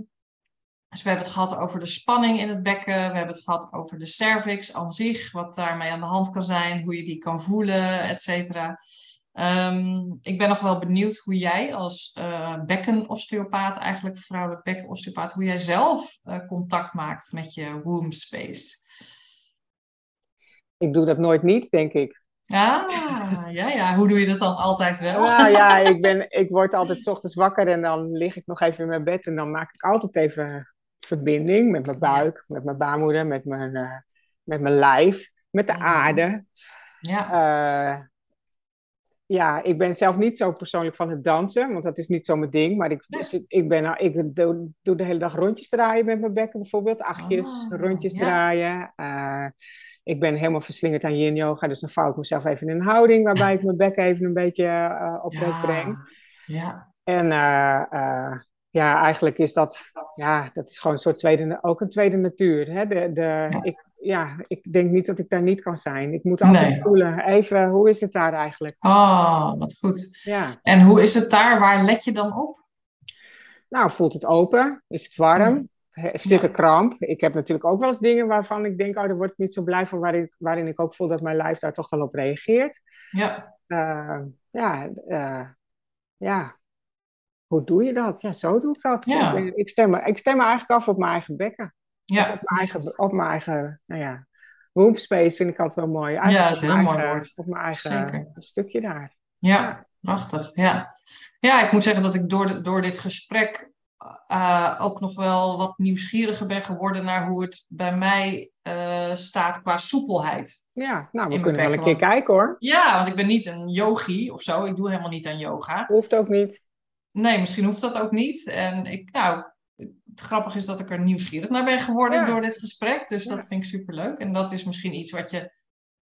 dus we hebben het gehad over de spanning in het bekken. We hebben het gehad over de cervix aan zich, wat daarmee aan de hand kan zijn, hoe je die kan voelen, et cetera. Ehm, ik ben nog wel benieuwd hoe jij als uh, bekkenosteopaat, eigenlijk vrouwelijk bekkenosteopaat, hoe jij zelf uh, contact maakt met je womb space. Ik doe dat nooit niet, denk ik. Ah, ja, ja. Hoe doe je dat dan altijd wel? Nou ja, ik, ben, ik word altijd s ochtends wakker en dan lig ik nog even in mijn bed en dan maak ik altijd even verbinding met mijn buik, met mijn baarmoeder, met mijn, uh, met mijn lijf, met de mhm. aarde. Ja ja, ik ben zelf niet zo persoonlijk van het dansen, want dat is niet zo mijn ding. Maar ik, ik, ben, ik doe, doe, de hele dag rondjes draaien met mijn bekken bijvoorbeeld. Achtjes, oh, rondjes draaien. Uh, ik ben helemaal verslingerd aan yin yoga, dus dan vouw ik mezelf even in een houding waarbij ik mijn bekken even een beetje uh, op ja. breng. Ja. En uh, ja, eigenlijk is dat, ja, dat is gewoon een soort tweede, ook een tweede natuur. Hè? De, de, ik, ja, ik denk niet dat ik daar niet kan zijn. Ik moet altijd voelen, even, hoe is het daar eigenlijk? Oh, wat goed. Ja. En hoe is het daar? Waar let je dan op? Nou, voelt het open? Is het warm? Zit er kramp? Ik heb natuurlijk ook wel eens dingen waarvan ik denk, oh, daar word ik niet zo blij van, waarin, waarin ik ook voel dat mijn lijf daar toch wel op reageert. Ja. Uh, ja, uh, ja. Hoe doe je dat? Ja, zo doe ik dat. Ja. Ik, ik, stem, ik stem me eigenlijk af op mijn eigen bekken. Ja. op mijn eigen, op mijn eigen nou ja, space vind ik altijd wel mooi. Ja, dat is een heel mooi woord. Op mijn eigen stukje daar. Ja, prachtig. Ja. ja, ik moet zeggen dat ik door, de, door dit gesprek uh, ook nog wel wat nieuwsgieriger ben geworden naar hoe het bij mij uh, staat qua soepelheid. Ja, nou, we kunnen wel een keer kijken hoor. Ja, want ik ben niet een yogi of zo. Ik doe helemaal niet aan yoga. Hoeft ook niet. Nee, misschien hoeft dat ook niet. En ik, nou, het grappige is dat ik er nieuwsgierig naar ben geworden door dit gesprek. Dus dat vind ik superleuk. En dat is misschien iets wat je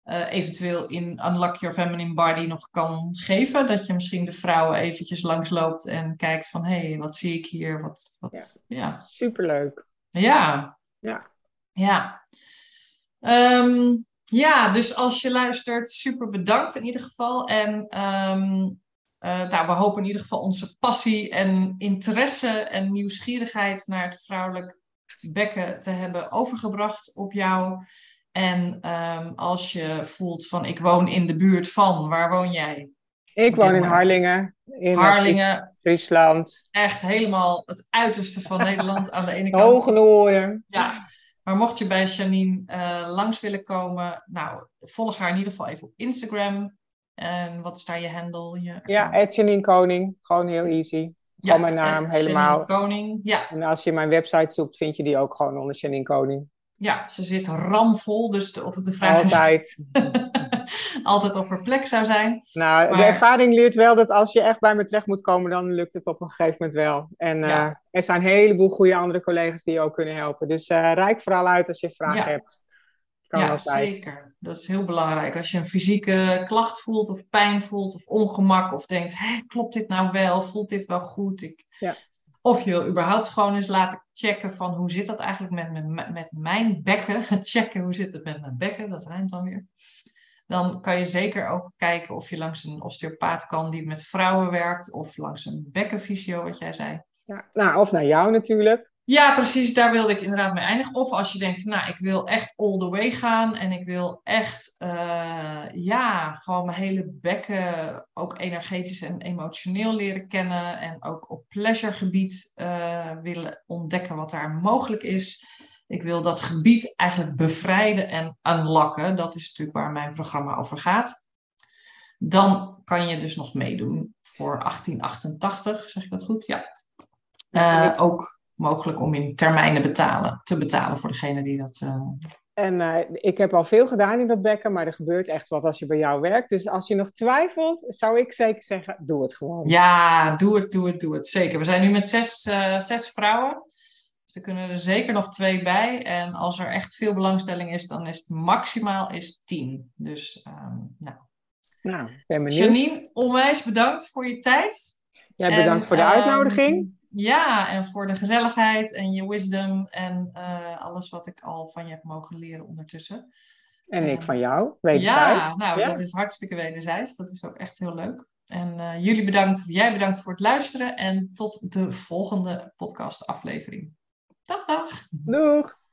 uh, eventueel in Unlock Your Feminine Body nog kan geven. Dat je misschien de vrouwen eventjes langsloopt en kijkt van... hé, hey, wat zie ik hier? Wat, wat, ja. Superleuk. Ja. Ja. Ja. Um, ja, dus als je luistert, super bedankt in ieder geval. En um, uh, nou, we hopen in ieder geval onze passie en interesse en nieuwsgierigheid naar het vrouwelijk bekken te hebben overgebracht op jou. En um, als je voelt van ik woon in de buurt van, waar woon jij? Ik woon in Harlingen. In Harlingen. Friesland. Echt helemaal het uiterste van Nederland aan de ene kant. Hoge Noorden. Ja. Maar mocht je bij Janine uh, langs willen komen, nou, volg haar in ieder geval even op Instagram. En wat is daar je handle? Je ja, Janine Koning. Gewoon heel easy. Gewoon mijn naam helemaal. Koning, ja. En als je mijn website zoekt, vind je die ook gewoon onder Janine Koning. Ja, ze zit ramvol, dus de, of de vraag altijd. is... altijd of er plek zou zijn. Nou, de ervaring leert wel dat als je echt bij me terecht moet komen, dan lukt het op een gegeven moment wel. En uh, er zijn een heleboel goede andere collega's die je ook kunnen helpen. Dus uh, rijk vooral uit als je vragen ja. hebt. Kan ja, altijd. zeker. Dat is heel belangrijk. Als je een fysieke klacht voelt of pijn voelt of ongemak of denkt, Hé, klopt dit nou wel? Voelt dit wel goed? Ik... Ja. Of je wil überhaupt gewoon eens laten checken van hoe zit dat eigenlijk met, met, met mijn bekken. checken hoe zit het met mijn bekken, dat rijmt dan weer. Dan kan je zeker ook kijken of je langs een osteopaat kan die met vrouwen werkt. Of langs een bekkenfysio, wat jij zei. Ja, nou, of naar jou natuurlijk. Ja, precies, daar wilde ik inderdaad mee eindigen. Of als je denkt, nou, ik wil echt all the way gaan en ik wil echt, uh, ja, gewoon mijn hele bekken ook energetisch en emotioneel leren kennen en ook op pleasuregebied uh, willen ontdekken wat daar mogelijk is. Ik wil dat gebied eigenlijk bevrijden en unlocken. Dat is natuurlijk waar mijn programma over gaat. Dan kan je dus nog meedoen voor 1888, zeg ik dat goed? Ja. Uh, ook mogelijk om in termijnen betalen, te betalen voor degene die dat uh, En uh, ik heb al veel gedaan in dat bekken, maar er gebeurt echt wat als je bij jou werkt. Dus als je nog twijfelt, zou ik zeker zeggen, doe het gewoon. Ja, doe het, doe het, doe het. Zeker. We zijn nu met zes, uh, zes vrouwen. Dus er kunnen er zeker nog twee bij. En als er echt veel belangstelling is, dan is het maximaal is tien. Dus, um, nou. Nou, ben benieuwd. Janine, onwijs bedankt voor je tijd. Jij ja, bedankt en, voor de uitnodiging. Ja, en voor de gezelligheid en je wisdom en uh, alles wat ik al van je heb mogen leren ondertussen. En ik van jou, wederzijds. Ja, nou, ja. dat is hartstikke wederzijds. Dat is ook echt heel leuk. En uh, jullie bedankt, jij bedankt voor het luisteren en tot de volgende podcast aflevering. Dag, dag. Doeg.